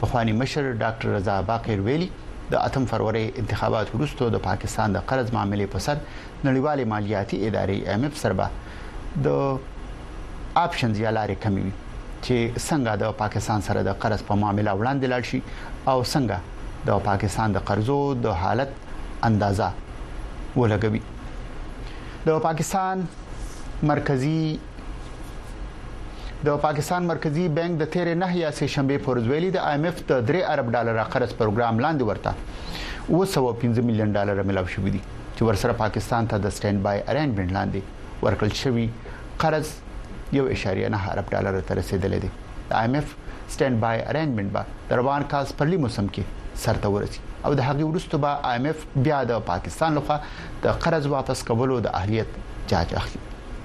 پخوانی مشر ډاکټر رضا باقر ویلي د اتم فروری انتخابات وروسته د پاکستان د قرض معاملې په سر نړیوالې مالیاتي ادارې ایم ایف سره به د آپشنز یا لارې کمی وي چې څنګه د پاکستان سره د قرض په معاملې وړاندې لاړ شي او څنګه د پاکستان د قرضو د حالت اندازا ولګوي د پاکستان مرکزی د پاکستان مرکزی بانک د تیرې نه یا سه شنبه پر ورځ ویلي د ایم ایف د 3 ارب ډالر قرض پروګرام لاندې ورته 215 میلیون ډالر ملاو شوې دي چې ورسره پاکستان ته د سټاند بای ارینجمنت لاندې ورکړل شوی قرض 1.9 ارب ډالر ته رسیدلې دي د ایم ایف سټاند بای ارینجمنت به د روان کال پرلی موسم کې سرته ورسي او د هغې وروسته به ایم ایف بیا د پاکستان لخوا د قرض واپس کولو د اهلیت جاج اخلي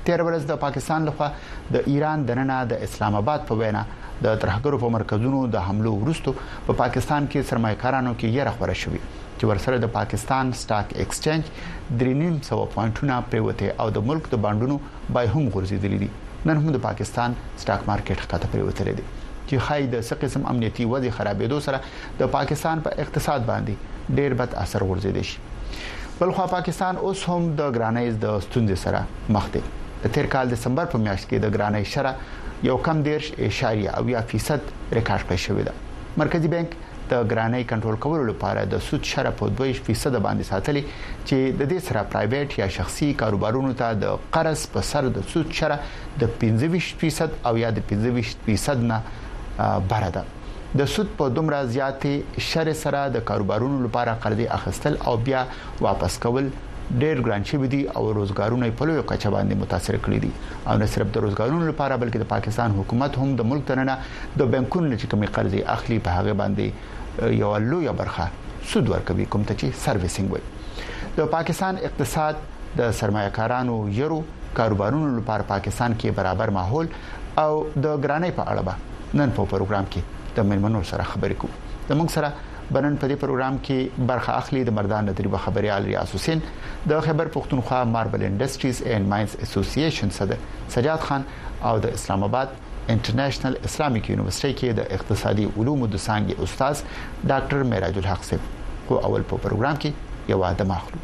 تیر ورځ د پاکستان لخوا د ایران دننه د اسلام آباد په وینا د ترهګرو په مرکزونو د حملو وروسته په پاکستان کې سرمایکارانو کې یره خوره شوې چې ورسره د پاکستان سٹاک ایکسچینج درې نیم سو پوینټونه پریوته او د ملک د باندونو بای هم غورځیدلې دي نن هم د پاکستان سٹاک مارکیټ ښکته پریوته لري چې خای د څه قسم امنیتي وضع خرابېدو سره د پاکستان په اقتصاد باندې ډېر بد اثر غورځیدي شي بلخوا پاکستان اوس هم د ګرانۍ د ستونزې سره مخ دی د تیر کال دسمبر په میاشت کې د ګرانۍ شرح یو کم دیرش اشاریه او یا فیصد ریکارډ کړی شوې ده مرکزی بانک د ګرانۍ کنټرول کولو لپاره د سود شرح په 2 فیصد باندې ساتلې چې د دې سره پرایویټ یا شخصي کاروبارونو ته د قرض په سر د سود شرح د 25 فیصد او یا د 25 فیصد نه بره ده د سود په دومره زیاتې شر سره د کاروبارونو لپاره قرضې اخیستل او بیا واپس کول ډېر ګران شوی دی او روزګارونه په لوی کچه باندې متاثر کړی دي او نه صرف د روزګارونو لپاره بلکې د پاکستان حکومت هم د ملک ترنه د بانکونو چې کومې قرضې اخلي په هغه باندې یو لوی برخه سود ورکوي کوم ته چې سرویسینګ وي د پاکستان اقتصاد د سرمایه کارانو یرو کاروبارونو لپاره پاکستان کې برابر ماحول او د ګرانۍ په اړه به نن په پروګرام کې د مېلمنو سره خبرې کوو د موږ سره بنن په دې پروګرام کې برخه اخلي د مردان د تجربه خبريال ریاض حسین د خیبر پښتونخوا ماربل انډستریز اینډ ماینز اسوسییشن صدر سجاد خان او د اسلام آباد انټرنیشنل اسلامیک یونیورسيټي کې د اقتصادي علومو د څانګې استاد ډاکټر معراج الحق صاحب خو اول په پروګرام کې یو ادم اخلو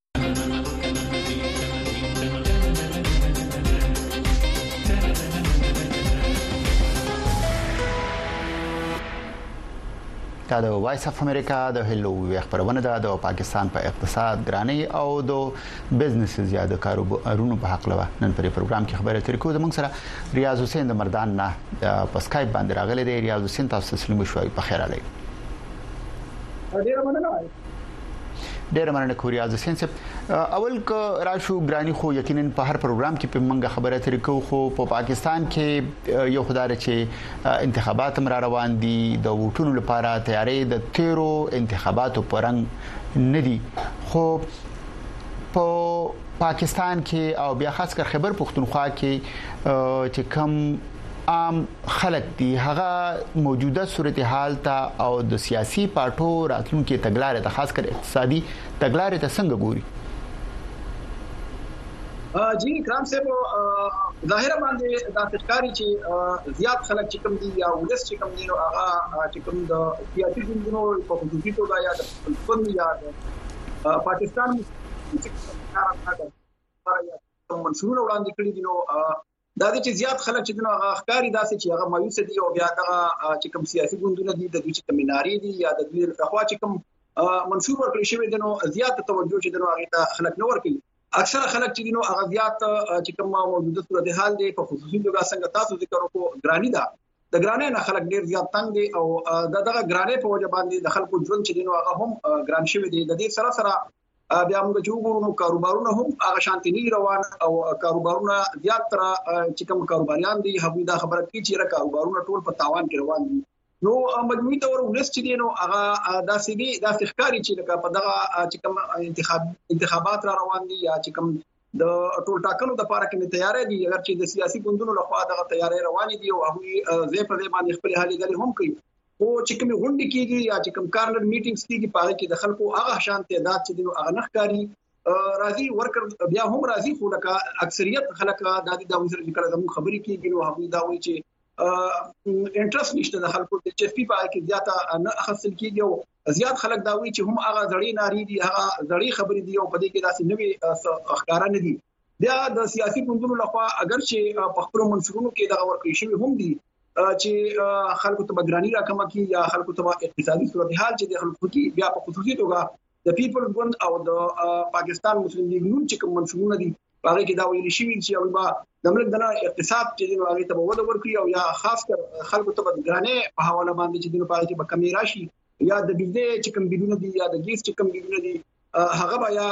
دا د وایس اف امریکا د هلو وی خبرونه ده د پاکستان په اقتصاد ګراني او د بزنس زیاده کاروبارونو په حق لوه نن پر پروګرام کې خبرې ترې کوو د موږ سره ریاض حسین د مردان نه په اسکایپ باندې راغلی دی ریاض حسین تاسو سره مشوي په خیر علي ډیره مننه ډیره مننه کوریا از حسین صاحب اول ک راشو ګرانی خو یقینا په هر پروګرام کې په منګه خبره ترې کو خو په پاکستان کې یو خدای چې انتخابات هم را روان دي د ووټونو لپاره تیارې د تیرو انتخاباتو پرنګ ندي خو په پاکستان کې او بیا خاص کر خیبر پښتونخوا کې چې کم عام خلک دي هغه موجوده صورتحال ته او د سیاسي پارټو راتلونکي تګلارې ته خاص کر اقتصادي تګلارې ته څنګه ګوري جی کرام صاحب ظاهر باندې دا ښکاری چې زیات خلک چې کوم دي یا ولس چې کوم دي نو هغه چې کوم د سیاسي ګوندونو په خصوصي توګه یا د خپل یا د پاکستان چې کار کوي منشورونه وړاندې کړی دي نو دا د چې زیات خلک چې دغه ښکاری داسې چې هغه مایوس دي او بیا دغه چې کوم سیاسي ګوندونه دي د دوی چې کمیناري دي یا د دوی لخوا چې کوم منشور ورکړی شوی دنو زیات توجه چې دنو هغه ته خلک نه ورکړي اکثره خلک چې دینو هغه زیات چې کوم موجوده صورتحال دی په خصوصي ډول څنګه تاسو ذکر وکړو ګرانی ده د ګرانې نه خلک ډیر زیات تنگ دي او د دغه ګرانې په وجه باندې د خلکو ژوند چې دینو هغه هم ګران شوی دی د دې سره سره بیا موږ چې وګورو نو کاروبارونه هم هغه شانتي نه روان او کاروبارونه زیات تر چې کوم کاروباریان دي هغه دا خبره کوي چې را کاروبارونه ټول په تاوان کې روان دي نو مجموعي تور ولس چې دینو هغه داسې دي داسې ښکاری چې لکه په دغه چې کوم انتخاب انتخابات را روان دي یا چې کوم د ټول ټاکنو د لپاره کې تیارې دي اگر چې د سیاسي ګوندونو لخوا دغه تیارې روانې دي او هغه زه په دې باندې خپل حالي غلي هم کوي او چې کوم غونډې کیږي یا چې کوم کارنر میټینګز کیږي په هغه کې د خلکو هغه شان تعداد چې دینو هغه نخکاری راځي ورکر بیا هم راځي خو لکه اکثریت خلک د دې د وزیر لیکل د خبرې کیږي نو هغه دا وایي چې انټرست نشته د خلکو د چسپي په کې زیاته نه اخستل کیږي او زیات خلک دا وایي چې هم هغه زړې ناری دي هغه زړې خبرې دي او په دې کې داسې نوې اخکارا نه دي بیا د سیاسي ګوندونو لخوا اگر چې په خپل منشورونو کې دا ورکړی شوی هم دي چې خلکو ته بدرانی راکمه کی یا خلکو ته اقتصادي صورتحال چې د خلکو کې بیا په خصوصي توګه د پیپل ګوند او د پاکستان مسلم لیګ نون چې کوم منشورونه دي هغه کې دا ویل شوی چې او با د ملک د اقتصاد چې نو هغه ته وده ورکړي او یا خاص کر خلکو ته بدګرانه په حواله باندې چې د پاره کې به کمی راشي یا د بجلی چې کوم بلونه دي یا د ګیس چې کوم بلونه دي هغه بیا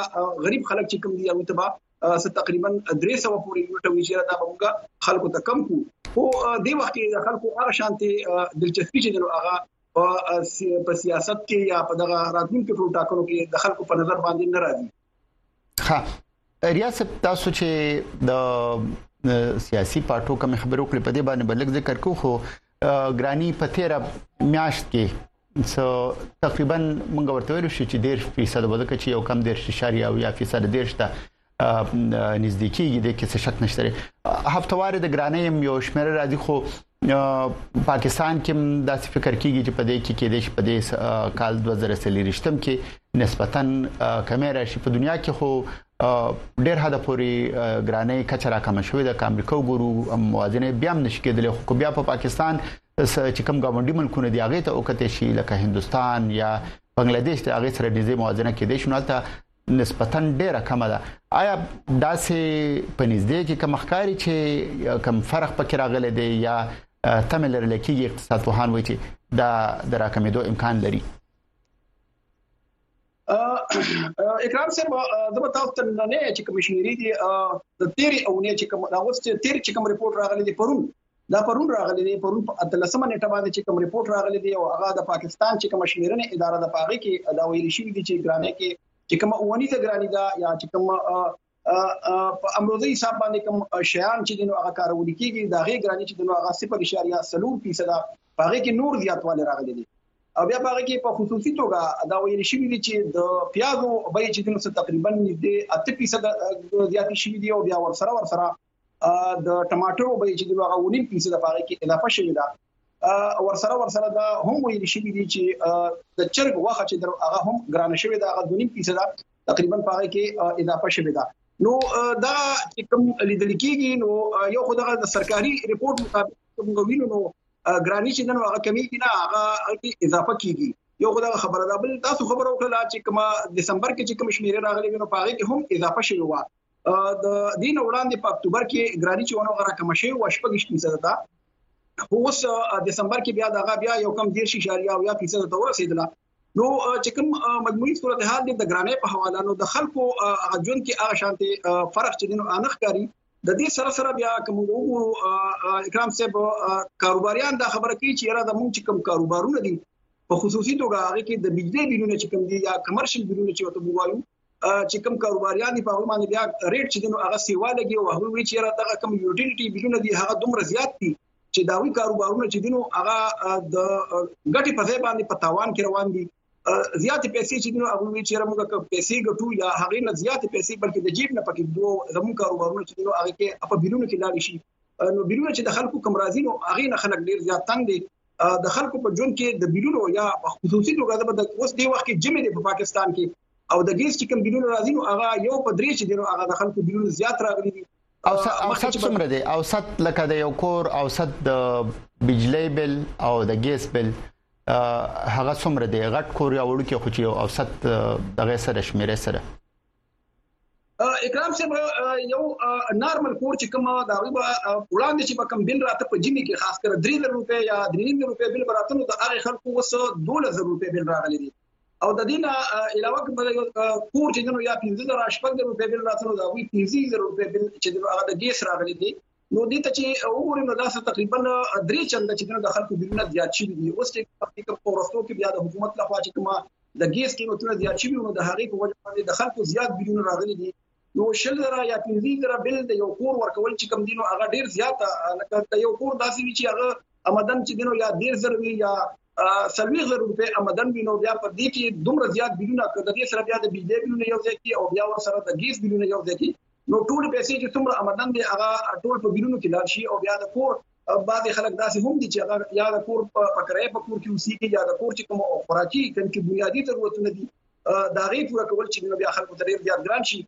غریب خلک چې کوم دي هغه تبا څه تقریبا 300 پورې یو ټوي چې دا موږ خلکو ته کم کو خو د وخت کې خلکو هغه شانتي دلچسپي چې نو هغه په سیاست کې یا په دغه راتلونکو ټاکنو کې د خلکو په نظر باندې ناراضي ها ریاض صاحب تاسو چې د سیاسي پارټو کوم خبرو کړې په دې باندې بلګ ذکر کو خو ګرانی په 13 میاشت کې سو تقریبا موږ ورته ویل شو چې 10% ولکه چې یو کم 10.4 او یا فیصد 10 ته نږدې کیږي د کې څه شک نشته هفتوار د ګرانې یو شمیر راځي خو پاکستان کې داسې فکر کیږي چې په دې کې کې د په دې کال 2023 کې نسبتا کمی راشي په دنیا کې خو ډیر حد پورې ګرانه کچرا کم شوې د امریکا ګورو موازنه بیا هم نشکېدل خو بیا په پاکستان چې کوم گاونډي ملکونه دی هغه ته وکته شي لکه هندستان یا بنگلاديش ته هغه سره نږدې موازنه کې دي شنو ته نسبتا ډیره کمه ده آیا داسې په نږدې کې کم ښکاری چې کم فرق پکې راغلی دی یا تم لرل کېږي اقتصاد پوهان وایي چې دا د راکمېدو امکان لري اکرام صاحب د په تاسو ته نه چې کمشنری دی د تیری اونې چې کوم راوست تیر چې کوم رپورت راغلی دی پرون دا پرون راغلی دی پرون په اتلسمه نیټه باندې چې کوم رپورت راغلی دی او هغه د پاکستان چې کوم شمیرنې اداره د پاغي کې دا ویل شوی دی چې ګرانه کې چې کوم اونی ته ګرانی دا یا چې کوم په امروزي حساب باندې کوم شیان چې دنو هغه کارول کیږي دا غي ګرانی چې دنو هغه 0.3% هغه کې نور زیاتواله راغلي دي او بیا هغه کې په خصوصي توګه دا ویل شوی دی چې د پیازو بیه چې دنو څخه تقریبا نږدې 8% زیات شوی دی او بیا ورسره ورسره د ټماټرو بیه چې دغه ونیم فیصد په اړه کې اضافه شوې ده ورسره ورسره دا هم ویل شي دي چې د چرګ واخه چې هغه هم ګران شوې ده هغه دونیم فیصد تقریبا په اړه کې اضافه شوې ده نو دا چې کوم لیدل کېږي نو یو خو دغه سرکاري ریپورت مطابق کوم وینو نو ګرانی چې نن هغه کمی نه هغه اضافه کیږي یو خو دا خبره ده بل تاسو خبرو کړل چې کومه دسمبر کې چې کوم شمیره راغلي نو پاره کې هم اضافه شوه د دین وړاندې په اکتوبر کې ګرانی چې ونه غره کم شي او شپږش فیصد ده خو اوس دسمبر کې بیا دغه بیا یو کم 10 اشاریه او یا فیصد ته ورسېدله نو چې کوم مجموعي صورتحال د ګرانې په حواله نو د خلکو غجون کې هغه شانتي فرق چې دینو انخ کاری د دې سره سره بیا کوم وګورو اکرام صاحب کاروباریان دا خبره کوي چې را د مونږ چې کوم کاروبارونه دي په خصوصي توګه هغه کې د بجلی بلونه چې کوم دي یا کمرشل بلونه چې وته وایو چې کوم کاروباریان دي په هغه باندې بیا ریټ چې دنو هغه سیوا لګي او هغه وی چې را دغه کوم یوټیلیټي بلونه دي هغه دومره زیات دي چې دا وی کاروبارونه چې دنو هغه د ګټي په ځای باندې په تاوان کې روان دي زیاتې پیسې چې دنو هغه وی چې موږ کوم پیسې ګټو یا هغه نه زیاتې پیسې بلکې د جیب نه پکې دوه زموږ کاروبارونه چې دنو هغه کې په بلونو کې لاړ شي نو بیلونه چې د خلکو کم راځي نو هغه نه خلک ډیر زیات تنګ دي د خلکو په ژوند کې د بیلونو یا خصوصي توګه د اوس دی وخت کې جمع دي په پاکستان کې او د ګیس چې کم بیلونه راځي نو هغه یو په درې چې دي نو هغه د خلکو بیلونه زیات راغلي دي او اوسط څومره دی اوسط لکه د یو کور اوسط د بجلی بل او د ګیس بل هغه څومره دی غټ کور یا وړو کې خو چې اوسط دغه سره شمیره سره اکرام صاحب یو نارمل کور چې کوم دا وی وړاندې چې په کم بل راته په جمی کې خاص کر 3000 روپے یا 3000 روپے بل براتنو د هغه خلکو وس 2000 روپے بل راغلي دي او د دینه علاوه کوم کور چې نو یا 15000 شپږ روپے بل راتلو دا وی 15000 روپے بل چې هغه د ګیس راغلي دي نو دې ته چې وګورئ نو دا څه تقریبا درې چنده چې د خلکو بلونه زیات شي دي اوس چې په پروستو کې بیا د حکومت لخوا چې کومه د ګیس قیمتونه زیات شي نو د هغې په وجه باندې د خلکو زیات بلونه راغلي دي نو شل زره یا پنځه زره بل د یو کور ورکول چې کم دینو هغه ډیر زیات لکه د یو کور داسې وی چې هغه آمدن چې دینو یا ډیر زر وی یا سلوي زر روپے آمدن وی نو بیا په دې کې دومره زیات بلونه کړ د دې سره بیا د بجلی بلونه یو ځای کې او بیا ور سره د ګیس بلونه یو ځای کې نو ټول پیسې چې څومره آمدن دی هغه ټول په بیلونو کې لاړ شي او بیا د کور بعضې خلک داسې هم دي چې هغه یا د کور په کرایه په کور کې اوسېږي یا د کور چې کوم خوراکي کوم چې بنیادي ضرورتونه دي دا غي پوره کول چې بیا خلکو ته ډېر زیات ګران شي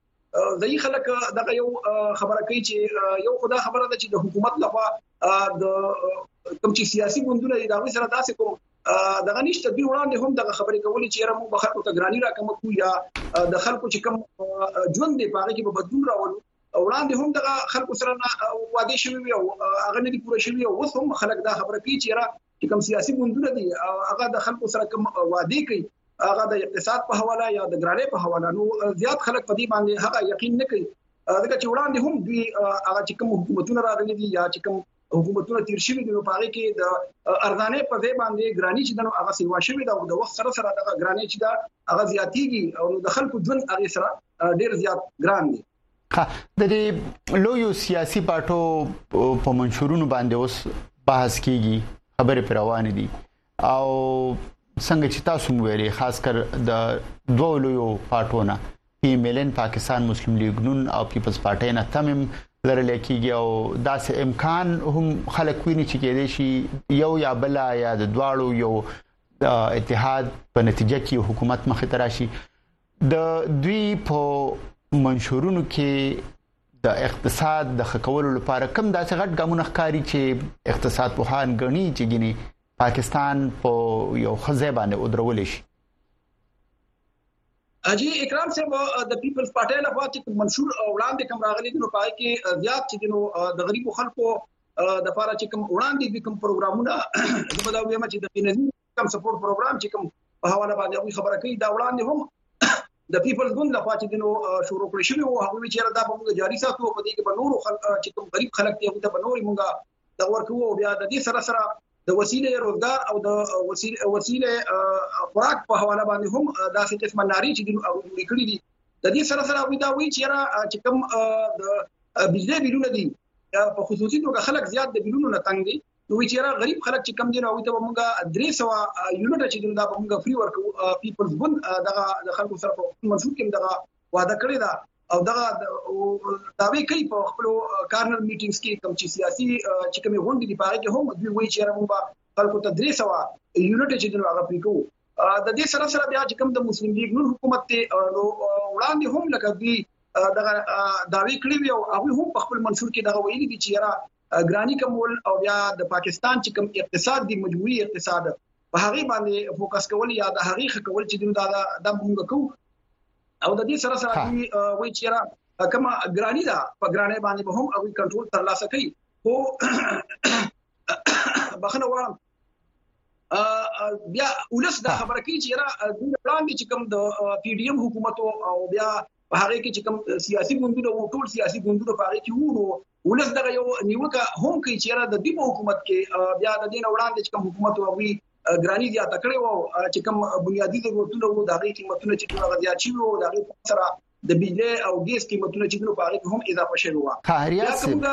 ځای خلک دغه یو خبره کوي چې یو خدا خبره ده چې د حکومت لخوا د کوم چې سیاسي ګوندونه د هغه سره داسې کوم دغه نشته دی وړاندې هم دغه خبرې کولې چې را موږ به خلکو ته ګرانی راکم کو یا د خلکو چې کوم ژوند دی پاره کې به بدلون راولو وړاندې هم دغه خلکو سره وعده شوی وي او هغه نه دی پوره شوی او اوس هم خلک دا خبره کوي چې را چې کوم سیاسي ګوندونه دي هغه د خلکو سره کوم وعده کوي هغه د اقتصاد په حواله یا د ګرانې په حواله نو زیات خلک په دې باندې هغه یقین نه کوي ځکه چې وړاندې هم دوی هغه چې کوم حکومتونه راغلي دي یا چې کوم حکومتونه تیر شوی دي نو په هغه کې د ارزانه په ځای باندې ګرانی چې دنو هغه سیوا شوی دا د وخت سره سره د ګرانی چې دا هغه زیاتیږي او د خلکو ژوند هغه سره ډیر زیات ګران دي د دې لویو سیاسي پارټو په منشورونو باندې اوس بحث کیږي خبرې پر روان دي او څنګه چې تاسو مو ویلي خاص کر د دوه لویو پارټونه پی ایم ایل ان پاکستان مسلم لیګ نون او پیپلز پارټي نه تمم لرل کېږي او داسې امکان هم خلک ویني چې کېدې شي یو یا بل یا د دواړو یو اتحاد په نتیجه کې حکومت مخ تراشي د دوی په منشورونو کې د اقتصاد د خکولو لپاره کم داسې غټ ګامونه ښکاری چې اقتصاد پوهان غني چې ګني پاکستان په یو خزه باندې ودرول شي اجي اکرام صاحب د پیپلز پارټي له خوا چې منشور وړاندې کوم راغلي دي نو پای کې زیات چې دینو د غریبو خلکو د لپاره چې کوم وړاندې کوم پروګرامونه زموږ د ویمه چې د بنظیر کم سپورټ پروګرام چې کوم په حواله باندې هغه خبره کوي دا وړاندې هم د پیپلز ګوند لخوا چې دنو شروع کړی شوی او هغه چې دا به موږ جاری ساتو په دې کې به نور خلک چې کوم غریب خلک دی هغه ته به نور موږ د ورکو او بیا د دې سره سره د وسیله روزګار او د وسیله وسیله خوراک په حواله باندې هم داسې قسم لاري چې دنو هغه جوړ کړی دي د دې سره سره وی دا وی چې را چې کوم د بجلی بیلونه دي په خصوصي توګه خلک زیات د بیلونو نه تنګ دي نو وی چیرې غریب خلک چې کم دي نو ته موږ 300 یونټ چې دا موږ فری ورکو پیپلز بن دغه د خلکو سره په منشور کې دغه وعده کړې ده او دا داوی کوي په خپل کارنر میټینګز کې کوم چې سیاسي چې کومې غونډې دي پاره کې هم دوی وایي چې موږ خلکو ته 300 یونټ چې دغه هغه پریکو د دې سره سره بیا چې کوم د مسلم لیگ نور حکومت ته وړاندې هم لکه دوی دغه داوی کړی وی او هغه هم په خپل منشور کې دغه ویلي دي چې یاره ګرانی کمول او بیا د پاکستان چې کوم اقتصاد دی مجموعي اقتصاد په هغه باندې فوکس کول یا د هغه خکول چې دوی دا د موږ کو او د دې سره سره دوی وایي چې را کما ګرانی دا په ګرانی باندې به هم او کنټرول تر لاسه کوي خو بخنه وړم بیا ولس دا خبره کوي چې را دوی وړاندې چې کوم د پی ډی ایم حکومت او بیا په هغه کې چې کوم سیاسي ګوندونه وو ټول سیاسي ګوندونه په هغه کې وو ولس دغه یو نیوکه هم کوي چې را د دې حکومت کې بیا د دین وړاندې چې کوم حکومت وغوي ګرانی زیاته کړې وو چې کوم بنیادی ضرورتونه وو د غي قیمتونه چې کوم غزيات شي وو د غي سره د بجلی او ګیس قیمتونه چې په هغه هم اضافه شوی وو فهریا سیب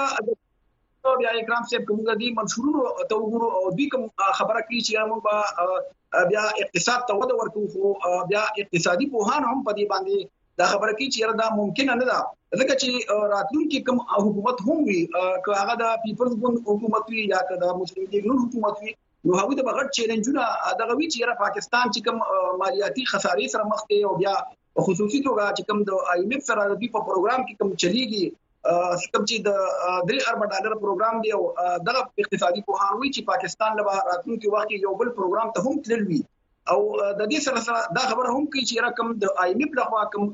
بیا اکرام صاحب کومه دي منشورونو ته وګورو او دوی کوم خبره کوي چې موږ به بیا اقتصاد ته وده ورکو خو بیا اقتصادي پوهان هم په دې باندې دا خبره کوي چې دا ممکنه نه ده ځکه چې راتلونکي کوم حکومت هم وي که هغه د پیپلز ګوند حکومت وي یا که د مسلم لیګ نور حکومت وي نو هغه د بغړ چیلنجونه دغه وی چې را پاکستان چې کوم مالیاتي خسارې سره مخ دی او بیا په خصوصي توګه چې کوم د آی ایم ایف سره د په پروګرام کې کوم چلیږي کوم چې د 3 ارب ډالر پروګرام دی او دغه اقتصادي پوهان وی چې پاکستان له راتلونکي وخت یو بل پروګرام ته هم تللی او د دې سره سره دا خبره هم کوي چې رقم د آی ایم ایف لخوا کوم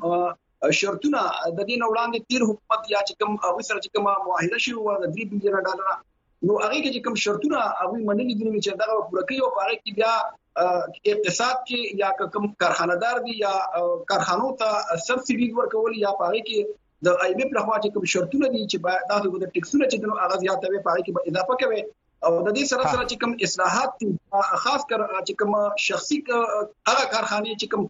شرطونه د دې نوړاندې تیر حکومت یا چې کوم او سره چې کوم معاهده شوی و د 3 بلین ډالر نو هغه کې کوم شرطونه هغه منلي دي چې دا پوره کوي او هغه کې بیا اقتصاد کې یا کوم کارخانه دار دي یا کارخانو ته سبسيډي ورکول یا هغه کې د آی ایم ایف لخوا چې کوم شرطونه دي چې دا د ټیکسونه چې دنو اغاز یاتوي په هغه کې به اضافه کوي او د دې سره سره چې کوم اصلاحات دي خاص کر چې کوم شخصي هغه کارخانه چې کوم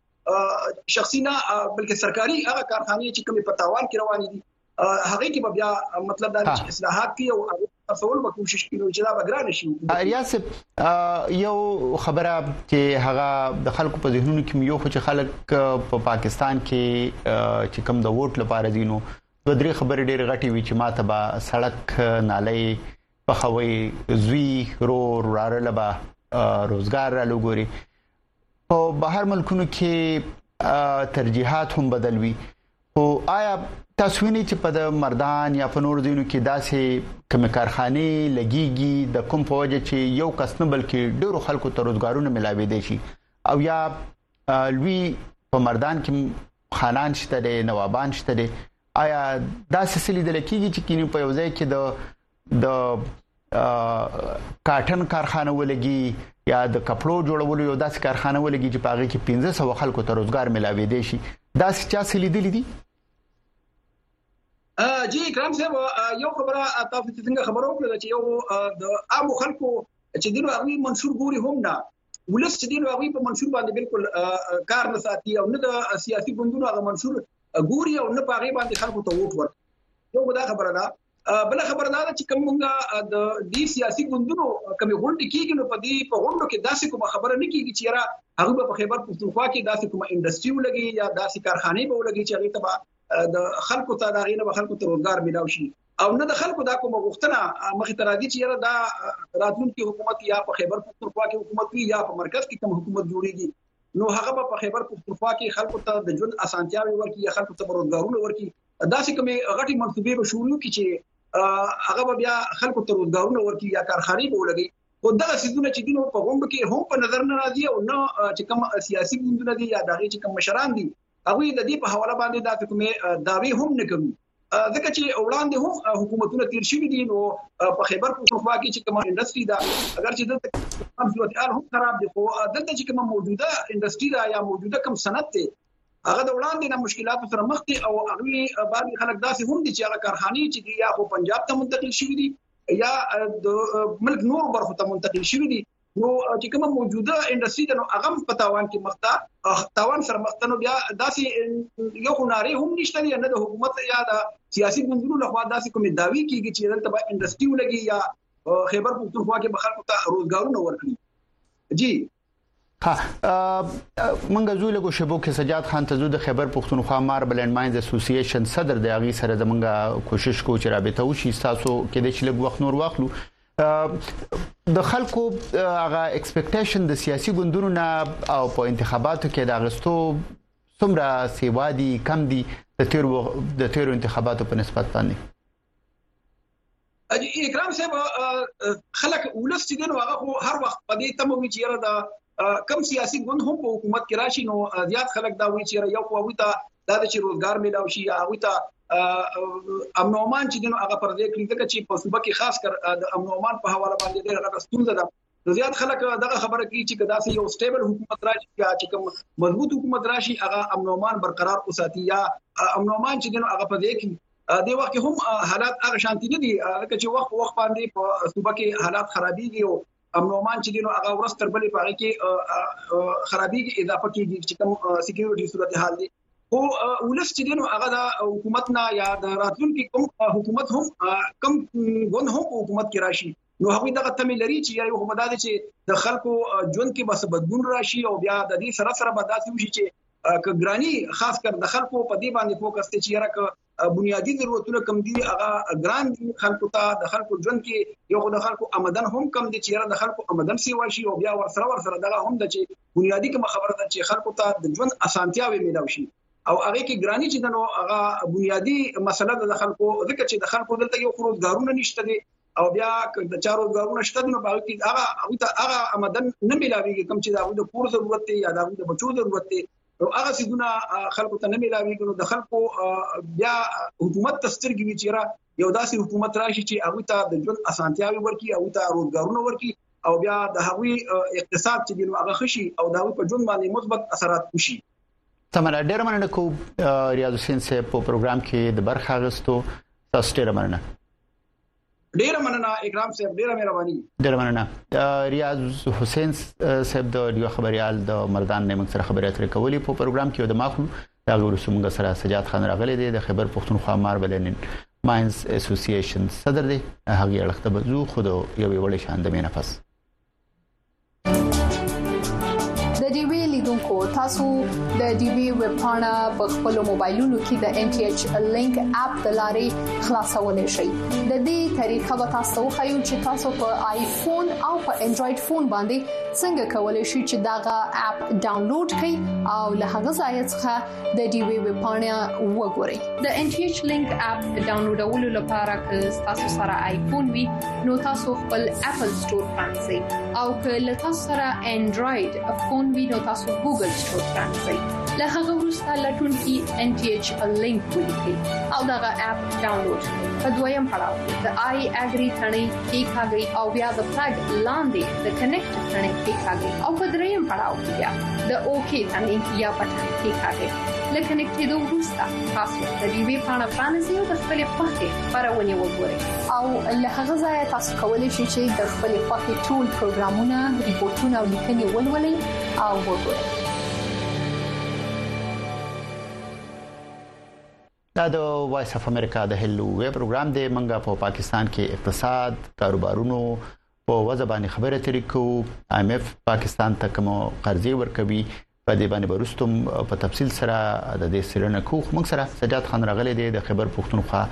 شخصي نه بلکې سرکاري هغه کارخانه چې کوم په تاوان کې روان دي هغه کې بیا مطلب دا چې اصلاحات دي او ترسول به کوشش کیږي چې دا بګران شي ریاست یو خبره چې هغه د خلکو په ذهنونو کې یو خو چې خلک په پاکستان کې چې کم د ووټ لپاره دینو دوه درې خبرې ډېر غټي وي چې ماته به سړک نالۍ پخوي زوی رور وراره لبا روزګار را لګوري په بهر ملکونو کې ترجیحات هم بدل وي خو آیا تاسو وینئ چې په د مردان یا په نور ځینو کې داسې کوم کارخانه لګيږي د کوم په وجه چې یو کس نه بلکې ډیرو خلکو ته روزګارونه ملاوي دي شي او یا لوی په مردان کې خانان شته دي نوابان شته دي آیا دا سلسله د لکیږي چې کینو په یو ځای کې د د کاټن کارخانه ولګي یا د کپړو جوړولو یو داسې کارخانه ولګي چې پاغه کې 1500 خلکو ته روزګار ملاوي دي شي دا څه چا سلی دي دي جی کرام صاحب یو خبره تاسو څنګه خبرو کړل چې یو د عام خلکو چې دغه منصور ګوري هم نه ولس چې دی نو هغه په منشور باندې بالکل کار نه ساتي او نه د سیاسي ګوندونو هغه منشور ګوري او نه په هغه باندې خلکو ته ووټ ورکړي یو دا خبره ده بل خبره دا چې کومه د دې سیاسي ګوندونو کوم غونډه کیږي نو په دې په غونډو کې داسې کومه خبره نه کیږي چې را هغه په خیبر پښتونخوا کې داسې کومه انډستری ولګي یا داسې کارخانه به ولګي چې هغه ته د خلکو ته دا غینه به خلکو ته روزګار ملاو شي او نه د خلکو دا کوم غوښتنه مخې ته راځي چې یره دا راتلونکي حکومت یا په خیبر پختونخوا کې حکومت وي یا په مرکز کې کوم حکومت جوړیږي نو هغه په خیبر پختونخوا کې خلکو ته د ژوند اسانتیاوي ورکړي یا خلکو ته روزګارونه ورکړي دا چې کومه غټي منصوبې به شروع کړي چې هغه بیا خلکو ته روزګارونه ورکړي یا کارخانه به ولګي خو دا سيزونه چې دینو په غونډه کې هم په نظر نه راځي او نه چې کوم سیاسي ګوندونه دي یا دغه چې کوم مشران دي هغه د دې په حواله باندې دا کومه داوی هم نه کوي ځکه چې وړاندې هم حکومتونه تیر شوی دي نو په خیبر پښتونخوا کې چې کومه انډستری ده اگر چې دلته کوم صورتحال هم خراب دي خو دلته چې کومه موجوده انډستری ده یا موجوده کوم صنعت ده هغه د وړاندې نه مشکلاتو سره مخ دي او هغه بعد خلک داسې هم دي چې هغه کارخانه چې دی یا خو پنجاب ته منتقل شوی دي یا د ملک نور برخو ته منتقل شوی دي نو چې کومه موجوده انډستری ده نو هغه په تاوان کې مخ ده تاوان سره مخ ده نو بیا داسې یو خناري هم نشته دی نه د حکومت یا د سیاسي ګوندونو لخوا داسې کومې داوی کیږي چې دلته به انډستری ولګي یا خیبر پښتونخوا کې به خلکو ته روزګارونه ورکړي جی ها منګه زوی له شبو کې سجاد خان ته زو د خیبر پښتونخوا مار بلند ماینز اسوسییشن صدر دی هغه سره زمونږه کوشش کو چې رابطه وشي تاسو کې د چلګ وخت نور واخلو د خلکو هغه ایکسپیکټیشن د سیاسي ګوندونو نه او په انتخاباتو کې د اغستو څومره سیوا دي کم دي د تیر د تیر انتخاباتو په نسبت باندې اجي اکرام صاحب خلک ولس چې دین هغه هر وخت په دې تمه وی چې یره د کم سیاسي ګوند هم په حکومت کې راشي نو زیات خلک دا وایي چې یو خو وتا دا چې روزګار ملاو شي یا هغه ته امن او امان چې دنو هغه پر دې کړی ځکه چې په صوبه کې خاص کر د امن او امان په حواله باندې ډېر غټه ستونزه ده نو زیات خلک دغه خبره کوي چې کدا سي یو سټیبل حکومت راشي یا چې کوم مضبوط حکومت راشي هغه امن او امان برقرار اوساتي یا امن او امان چې دنو هغه په دې کې د وخت هم حالات هغه شانتي نه دي لکه چې وخت وخت باندې په صوبه کې حالات خرابيږي او امن امان چې دینو هغه ورځ تر بلې پاره کې خرابېږي اضافه کیږي چې کوم سکیورټي صورتحال دي خو ولس چې دینو هغه د حکومت نه یا د راتلونکي کوم حکومت هم کم غون هم حکومت کې راشي نو هغه دغه تمه لري چې یو هم دا چې د خلکو ژوند کې بس بدلون راشي او بیا د دې سره سره به داسې وشي چې کګرانی خاص کر د خلکو په دې باندې فوکس ته چې یره بنیادی ضرورتونه کم دي هغه ګران دي خلکو ته د خلکو ژوند کې یو خو د خلکو آمدن هم کم دي چې د خلکو آمدن سیوا شي او بیا ورسره ورسره دغه هم د چې بنیادی کوم خبره ده چې خلکو ته د ژوند اسانتیاوې ملو شي او هغه کې ګرانی چې دنو هغه بنیادی مسله د خلکو ځکه چې د خلکو دلته یو خروج دارونه نشته دي او بیا د چارو ګارونه شته نو باغ کې هغه هغه ته هغه آمدن نه ملاويږي کوم چې دا د پور ضرورت دی یا د بچو ضرورت دی او هغه سیدونه خلکو ته نه ملاويږي نو د خلکو بیا حکومت تسترګي وی چیرې یو داسې حکومت راشي چې هغه ته د ژوند اسانتیاوي ورکي او ته روزګارونه ورکي او بیا د هغوی اقتصاد چې دینو هغه خشي او د هغوی په ژوند باندې مثبت اثرات وشي تمره ډیر مننه کو ریاض حسین صاحب په پروګرام کې د برخه غستو تاسو ډیر مننه ډیره مننه اکرام صاحب ډیره مهرباني ډیره مننه ریاض حسین صاحب د ډیو خبريال د مردان نیمک سره خبرې اترې کولې په پروګرام کې د ماخلو دا غوړو سمګه سره سجاد خان راغلي دي د خبر پښتونخوا مار بلنین ماينز اسوسییشن صدر دی هغه اړخته بزو خود یو وړ شاند مې نفس د ډي وی لیدونکو تاسو د ډي وی ویب پاڼه په خپل موبایلونو کې د ان ټي ایچ لینک اپ د لارې خلاصولای شئ د دې طریقه به تاسو ته وښایو چې تاسو په آیفون او په انډراید فون باندې څنګه کولای شئ چې داغه اپ ډاونلوډ کړئ او له هغه ځای څخه د دې وی وی پاڼه وګورئ د ان ټي ایچ لینک اپ ډاونلوډولو لپاره که تاسو سره آیفون وي نو تاسو خپل اپل ستور پرانسي او که له تاسو سره انډراید فون وي نو تاسو ګوګل ستور پرانسي له هغه وروسته لټون کې ان ټي ایچ لینک ولیکئ او دغه اپ ډاونلوډ کړئ په دویم پړاو د آی اګری تڼۍ کیکاږي او بیا د فلګ لاندې د کنیکټ تڼۍ کیکاږي او په دریم پړاو کې بیا د اوکی تڼۍ یا بټن کیکاږي له کنیکټ کېدو وروسته تاسو د دې وی پاڼه پرانیزئ او د خپل پخې پرونی وګورئ او له هغه ځایه تاسو کولی شئ چې د خپل پخې ټول پروګرامونه ریپورتونه او لیکنې ولولئ او وګورئ دا د وایس اف امریکا د هلو وی پروګرام دی منګه په پاکستان کې اقتصاد کاروبارونو په وځ باندې خبره ترې کوو ایم ایف پاکستان ته کوم قرضې ورکوي په دې باندې ورستم په تفصیل سره د دې سرنه کو خو موږ سره سجاد خان راغلی دی د خبر پښتونخوا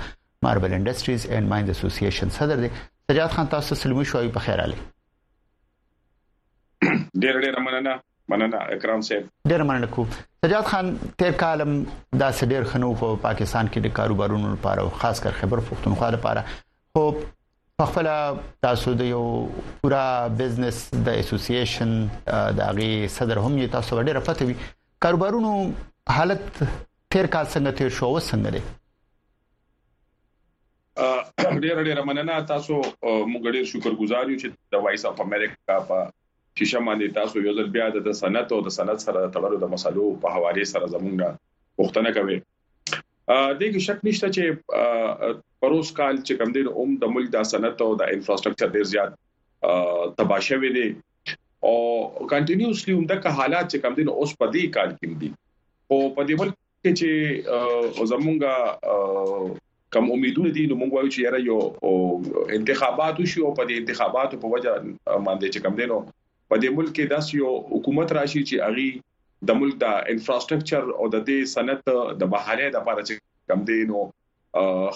ماربل انډستریز اینډ ماینز اسوسییشن صدر دی سجاد خان تاسو سلمي شوي په خیر علي ډېر ډېر مننه مننه اکرام صاحب ډېر مننه کو سجاد خان تیر کالم دا ډېر خنو په پاکستان کې د کاروبارونو لپاره او خاص کر خبر پښتونخوا لپاره خو په خپل تاسو د یو پورا بزنس د اسوسییشن د هغه صدر هم یې تاسو ډېر پته وي کاروبارونو حالت تیر کال څنګه تیر شو او څنګه دی ډیر ډیر مننه تاسو موږ ډیر شکر گزار یو چې د وایس اف امریکا په شیشه باندې تاسو یو ځل بیا د صنعت او د صنعت سره تړلو د مسلو په حواله سره زمونږ پوښتنه کوي دغه شک نشته چې پروس کال چې کم دین اوم د ملک د صنعت او د انفراستراکچر ډیر زیات تباشوي دي او کنټینیوسلی هم دغه حالات چې کم دین اوس په دې کال کې دي او په دې ملک چې زمونږه کم امیدونه دي نو موږ وایو چې یاره یو انتخابات وشي او په دې انتخاباتو په وجه باندې چې کم دینو په دې ملک کې داس یو حکومت راشي چې اغي د ملک د انفراستراکچر او د دې صنعت د بحالې د لپاره چې کم دینو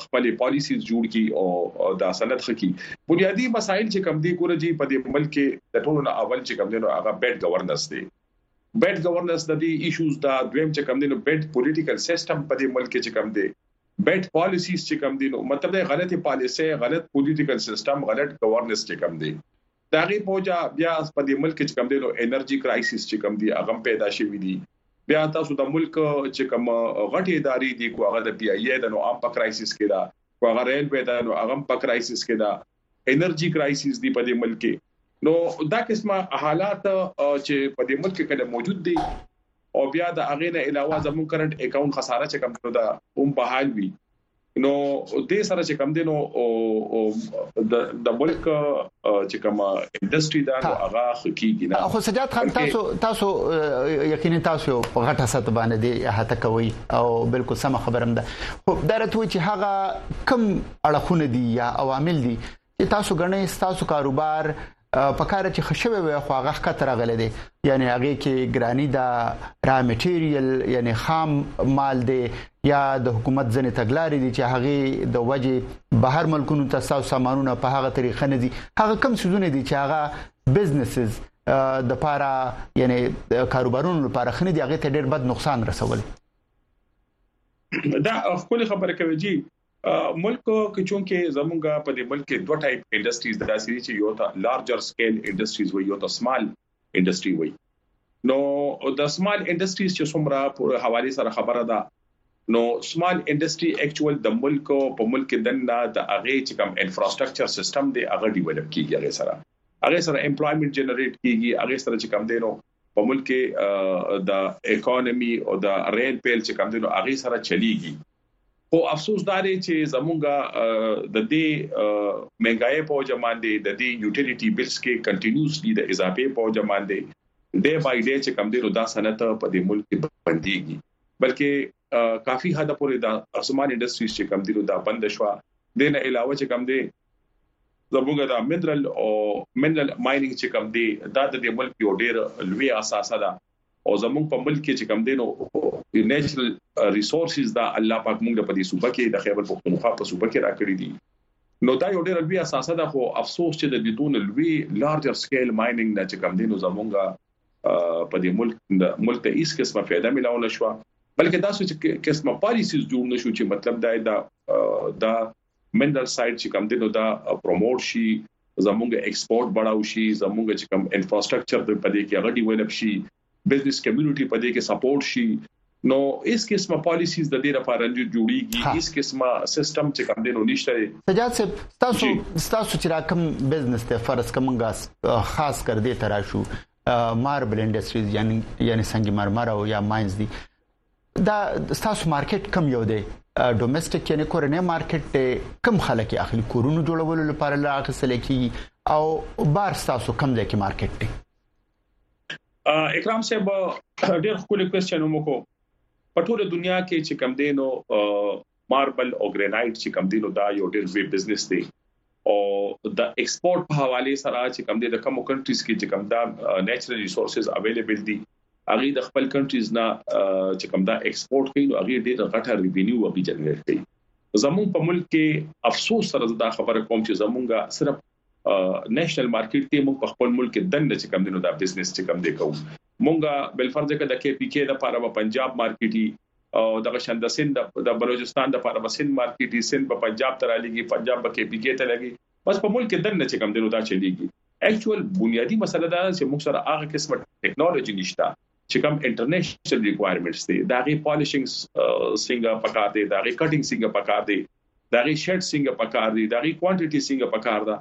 خپل پالیسیز جوړ کی او د اصلت خکی بنیادی مسایل چې کم دي ګور جی په دې ملک کې د ټولو نه اول چې کم دي نو هغه بیډ گورننس دی بیډ گورننس د دې ایشوز دا دویم چې کم دي نو بیډ پولیټیکل سیستم په دې ملک کې چې کم دي بیډ پالیسیز چې کم دي نو مطلب غلطه پالیسي غلط پولیټیکل سیستم غلط گورننس چې کم دي د هغې په وجه بیا په دې ملک کې چې کوم دی نو انرژي کرایسیس چې کوم دی هغه پیدا شوی دی بیا تاسو د ملک چې کوم غټي ادارې دي کو هغه د پی آی ای د نو ام په کرایسیس کې دا کو هغه ریلوی د نو هغه په کرایسیس کې دا انرژي کرایسیس دی په دې ملک کې نو دا قسمه حالات چې په دې ملک کې کله موجود دي او بیا د اغه نه علاوه زموږ کرنٹ اکاونټ خساره چې کم شو دا هم بحال وي نو دې سره چې کم دینو د د ملک چې کوم انډستری دا نو هغه خکېږي نه خو سجاد خان تاسو تاسو یقینا تاسو په غټه سطح باندې دی هته کوي او بالکل سم خبرم ده خو درته چې هغه کم اړخونه دي یا عوامل دي چې تاسو غنئ تاسو کاروبار په کار چې خښوي وي خو هغه خطر راغلي دي یعنی هغه کې ګرانی دا را میټیریل یعنی خام مال دی یا د حکومت ځنې تګلارې دي چې هغه د وجې بهر ملکونو ته ساو سامانونه په هغه طریقه نه دي هغه کم سودونه دي چې هغه بزنسز د پاره یعنی کاروبارونو لپاره خنه دي هغه ته ډېر بد نقصان رسول دا خپل خبره کوي جی ملک کې چونکه زمونږه په دې ملک کې دوه ټایپ انډستریز داسې دي چې یو ته لارجر سکیل انډستریز وي یو ته سمال انډستری وي نو د سمال انډستریز چې څومره په حواله سره خبره ده نو سمال انډستری اکچوال د ملک په ملک دنه د اغه چې کوم انفراستراکچر سیستم دی هغه ډیولپ کیږي هغه سره هغه سره امپلویمنت جنریټ کیږي هغه سره چې کوم دی نو په ملک کې د اکانومي او د رین پیل چې کم دینو اغه سره چلیږي خو افسوس دا دی چې زمونږ د دې مهنګای په جمان دي د دې یوټیلیټي بلز کې کنټینیوسلی د اضافه په جمان دي د بای ډې چې کم دي نو دا صنعت په دې ملک کې بنديږي بلکې کافي حد پورې د اسمان انډستریز چې کم دي نو دا بند شو د نه علاوه چې کم دي زموږ دا منرل او منرل مايننګ چې کوم دی دا د ملک یو ډیر لوی اساسه ده او زموږ په ملک کې چې کوم دی نو نېچرل ریسورسز دا الله پاک موږ په دې صوبه کې د خیبر پښتونخوا په صوبه کې راکړي دي نو دا یو ډیر لوی اساسه ده خو افسوس چې د دون لوی لارجر سکیل مايننګ نه چې کوم دی نو زموږ په دې ملک د ملک ته هیڅ قسمه فائدہ ملاو نشوه بلکې دا څه چې قسمه پالیسیز جوړ نشو چې مطلب دا دا منرل سایت چې کوم دی نو دا پروموټ شي زمونږ ایکسپورت بڑاو شي زمونږ چې کوم انفراستراکچر په دې کې غړي ویلپ شي بزنس کمیونټي په دې کې سپورټ شي نو هیڅ قسمه پالیسیز د دې لپاره نه جوړیږي هیڅ قسمه سیستم چې کم دینو نشته سجاد صاحب تاسو تاسو چې راکم بزنس ته فرض کومګه خاص کر دې ترا شو ماربل انډستریز یعنی یعنی سنگ مرمر او یا ماینز دي دا ستاسو مارکیټ کم یو دی ډومېسټک یعنی کورنۍ مارکیټ دی کم خلک اخلي کورونو جوړولو لپاره لا اخیستل کی او بار ستاسو کم ځای کې مارکیټ دی اکرام صاحب ډېر خولي کوېسچن مو کو په ټوله دنیا کې چې کم دینو ماربل او ګرینایټ چې کم دي نو دا یو ډیر وی بزنس دی او د ایکسپورت په حواله سره چې کم دي د کوم کنټریز کې چې کم دا نېچرل ریسورسز اویلیبل دي هغه د خپل کنټریز نه چې کم دا ایکسپورت کوي نو هغه ډیر غټه ریوینیو وبي جنریټ کوي زمون په ملک کې افسوس سره دا خبره کوم چې زمونږه صرف نېشنل مارکیټ ته موږ په خپل ملک کې دنه چې کم دینو دا بزنس چې کم دی کوو مونږه بل فرض کې د کې پی کې د لپاره په پنجاب مارکیټي او دغه شان د سند د بلوچستان د پاره بسند مارکیټ دي سند په پنجاب ته رالیږي پنجاب به کې پی کې ته لګي بس په ملک دن نه چې کم دنو دا چلیږي اکچوال بنیادی مسله دا چې موږ سره هغه قسمه ټیکنالوژي نشته چې کوم انټرنیشنل ریکوایرمنټس دي دا غي پالیشینګ څنګه پکار دي دا غي کټینګ څنګه پکار دي دا غي شیډ څنګه پکار دي دا غي کوانټیټي څنګه پکار ده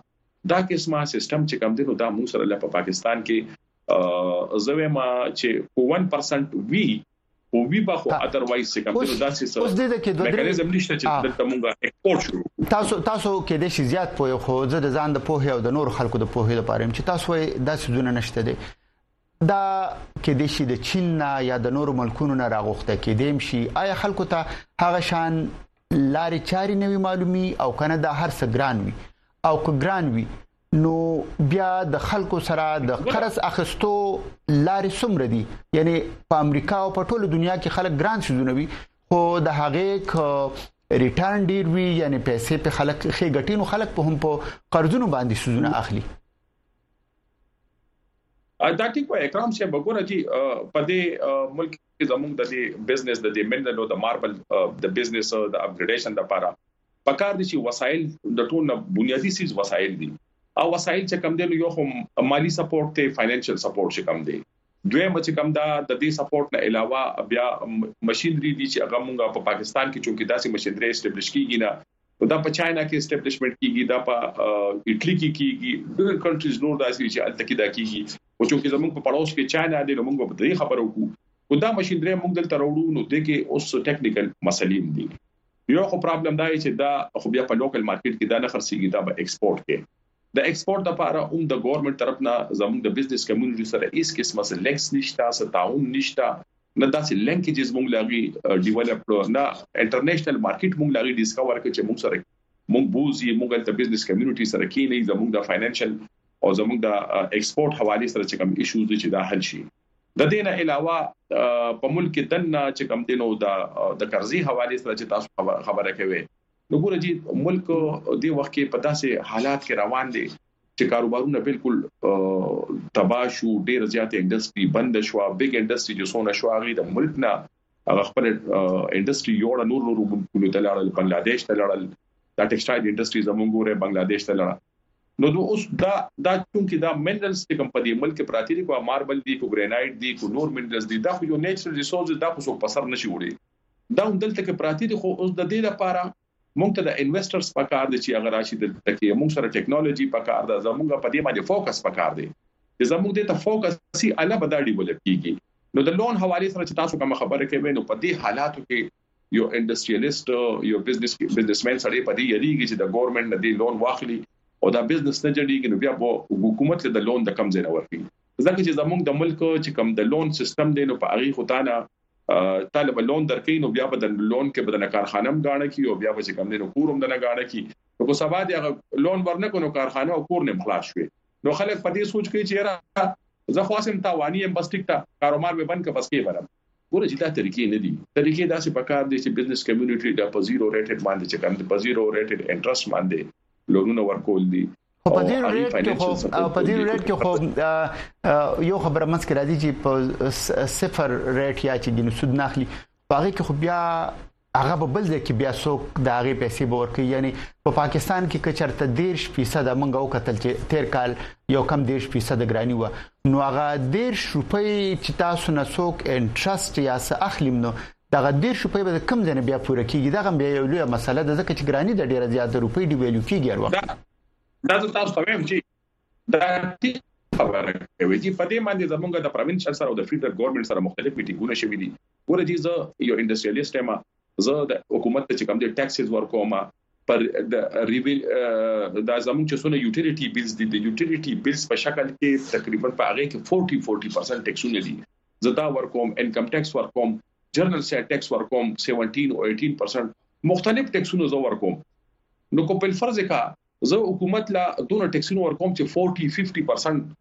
دا قسمه سیستم چې کوم دي نو دا موږ سره په پاکستان کې زوی ما چې 1% وی او وی به خو اذروایز څه کوم نو دا څه سره اوس دې کې دوه میکانیزم نشته چې دلته مونږه ایکسپورت شروع تاسو تاسو کې د شي زیات پوهه خو زه د ځان د پوهه او د نور خلکو د پوهه لپاره چې تاسو دا څه دونه نشته دي دا کې د شي د چین نه یا د نور ملکونو نه راغوخته کې دیم شي آیا خلکو ته هغه شان لارې چارې نوي معلومي او کنه دا هر څه ګران وي او که ګران وي نو بیا د خلکو سره د قرض اخستو لارې څومره دي یعنی په امریکا او په ټوله دنیا کې خلک ګران سيزونه وي خو د هغه ک ریټرن ډیر وي یعنی پیسې په خلک خې ګټینو خلک په هم په قرضونو باندې سيزونه اخلي دا ټیک په اکرام شه وګوره جی په دې ملک کې زموږ د دې بزنس د دې منډلو د ماربل د بزنس د اپګریډیشن لپاره پکار دي چې وسایل د ټول نه بنیادی سیز وسایل دي او وسایل چې کم دي نو یو خو مالی سپورټ ته فاینانشل سپورټ چې کم دي دوی مچ کم دا د دې سپورټ نه علاوه بیا ماشينري دي چې هغه مونږه په پاکستان کې چونکې داسې ماشينري اسټابلیش کیږي نه دا په چاینا کې اسټابلیشمنت کیږي دا په اټلی کې کیږي ډېر کنټریز نور داسې چې الته کې دا کیږي او چونکې زموږ په پړوس کې چاینا دې موږ په دې خبرو کو او دا ماشينري موږ دلته راوړو نو د کې اوس ټیکنیکل مسلې دي یو خو پرابلم دا چې دا خو بیا په لوکل مارکیټ کې دا نه خرڅيږي دا به ایکسپورت کې د ایکسپورت لپاره هم د ګورنمنت طرف نه زموږ د بزنس کمیونټي سره هیڅ قسمه سره لینکس نشته سره تعاون نشته نه داسې لینکیجز موږ لاغي ډیولپ کړو نه انټرنیشنل مارکیټ موږ لاغي ډیسکور کړ چې موږ سره موږ بوزي موږ د بزنس کمیونټي سره کې نه زموږ د فاینانشل او زموږ د ایکسپورت حواله سره چې کوم ایشوز چې دا حل شي د دې نه علاوه په ملک کې دنه چې کم دینو د د قرضې حواله سره چې تاسو خبره کوي نو ګوره جی ملک دی وخت کې په داسې حالات کې روان دي چې کاروبارونه بالکل تباہ شو ډیر زیات انډستری بند شو بیگ انډستری چې سونه شو هغه د ملک نه هغه خپل انډستری یوړ نور نور ملکونو ته لاړل بنگلاديش ته لاړل دا ټیکسټایل انډستری زمونږ ګوره بنگلاديش ته لاړه نو دوی اوس دا دا چونکی دا منرلز چې کوم په دې ملک پراتی دي کوه ماربل دي کوه ګرینایټ دي کوه نور منرلز دي دا خو یو نیچرل ریسورس دا خو څوک پسر نشي وړي دا هم دلته کې پراتی دي خو اوس د دې لپاره مونږ ته د انویسټرز پکار دي چې هغه راشي دلته کې مونږ سره ټیکنالوژي پکار ده زمونږ په دې باندې فوکس پکار دی چې زمونږ دې ته فوکس سي اله بداړي ولر کیږي نو د لون حواله سره چې تاسو کوم خبره کوي نو په دې حالاتو کې یو انډستریالیست یو بزنس بزنسمن سره په دې یریږي چې د ګورنمنت نه دی لون واخلي او دا بزنس نه جوړیږي نو بیا به حکومت له لون د کم ځای نه ورکړي ځکه چې زموږ د ملک چې کم د لون سیستم دی نو په هغه خدانه طالب لون درکې نو بیا به د لون کې بدن کارخانم غاڼه کی او بیا به چې کم نه کوروم دنه غاڼه کی نو کو سبا دی لون ورنه کو نو کارخانه او کور نه خلاص شوي نو خلک په دې سوچ کوي چې یاره زه خو سم تاوانی هم بس ټیک تا کاروبار مې بند ک بس کې برم ګوره چې دا طریقې نه دي طریقې دا چې په کار دي چې بزنس کمیونټي دا په زیرو ریټډ باندې چې کوم په زیرو ریټډ انټرست باندې لونونه ورکول دي خو په دې ریټ کې خو او په دې ریټ کې خو یو خبره منځ کې راځي چې په صفر ریټ یا چې ګینو سود ناخلي باغې کې خو بیا هغه په بل ځای کې بیا څوک د هغه پیسې به ورکړي یعنی په پا پاکستان کې کچرته 13% د منګو قتل چې تیر کال یو کم 13% ګرانی و نو هغه 13 روپۍ چې تاسو نه څوک انټرست یا څه اخلیم نو دغه دیرش روپۍ به د کم ځای نه بیا پوره کیږي دغه بیا یو لوی مسله ده ځکه چې ګرانی د ډیره زیات د روپۍ ډیویلیو کیږي هر وخت دا زه تاسو ته وایم چې دا خبره کوي چې په دې باندې زمونږ د پروینشل سره او د فیډرل ګورنمنت سره مختلف میټینګونه شوي دي ګوره جی زه یو انډستریالیست یم زه د حکومت چې کوم دي ټیکسز ورکوم پر د ریوی دا زموږ چې څونه یوټیلیټي بیلز دي د یوټیلیټي بیلز په شکل کې تقریبا په هغه کې 40 40% ټیکسونه دي زدا ورکوم انکم ټیکس ورکوم جنرال سیل ټیکس ورکوم 17 او 18% مختلف ټیکسونه زو ورکوم نو کو په فرض کا زه حکومت لا دونه ټیکسونه ورکوم چې 40 50%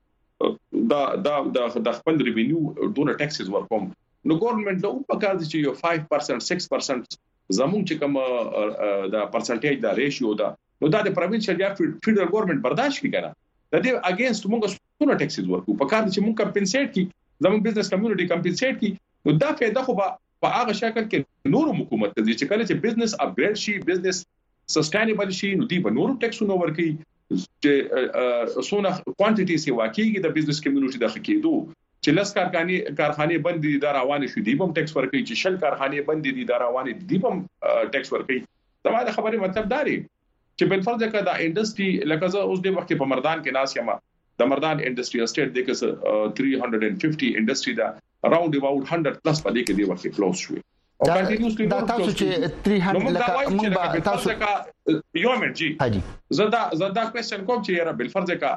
دا دا د خپل ریوینیو دونه ټیکسز ورکوم نو ګورنمنت له په کار دي چې یو 5% 6% زموږ چې کوم د پرسنټیج دا ریشیو ده نو دا د پروینشل یا فیډرل ګورنمنت برداشت کی کنه د دې اگینست موږ څونه ټیکسز ورکو په کار چې موږ کمپنسیټ کی زموږ بزنس کمیونټي کمپنسیټ کی نو دا فائدہ خو په هغه شکل کې نور حکومت ته چې کله چې بزنس اپګریډ شي بزنس سسټینبل شي نو دی به نور ټیکسونه ورکړي چې سونه کوانټیټي سي واقعي د بزنس کمیونټي د خکېدو چې لس کارخانه کارخانه بند دي دا روان شي دی بم ټیکس ورکړي چې شل کارخانه بند دي دا روان دي دی بم ټیکس ورکړي زما د خبرې مطلب دا دی چې بل فرض کړه دا انډستری لکه زه اوس د وخت په مردان کې ناس یم د مردان انډستری اسټیټ د 350 انډستری دا راوند اباوټ 100 پلس په دې کې دی وخت کلوز شوې او کنټینیوسلی دا تاسو چې 300 لکه مونږ به تاسو یو منټ جی حاجی زدا زدا کوېشن کوم چې یاره بل فرض کا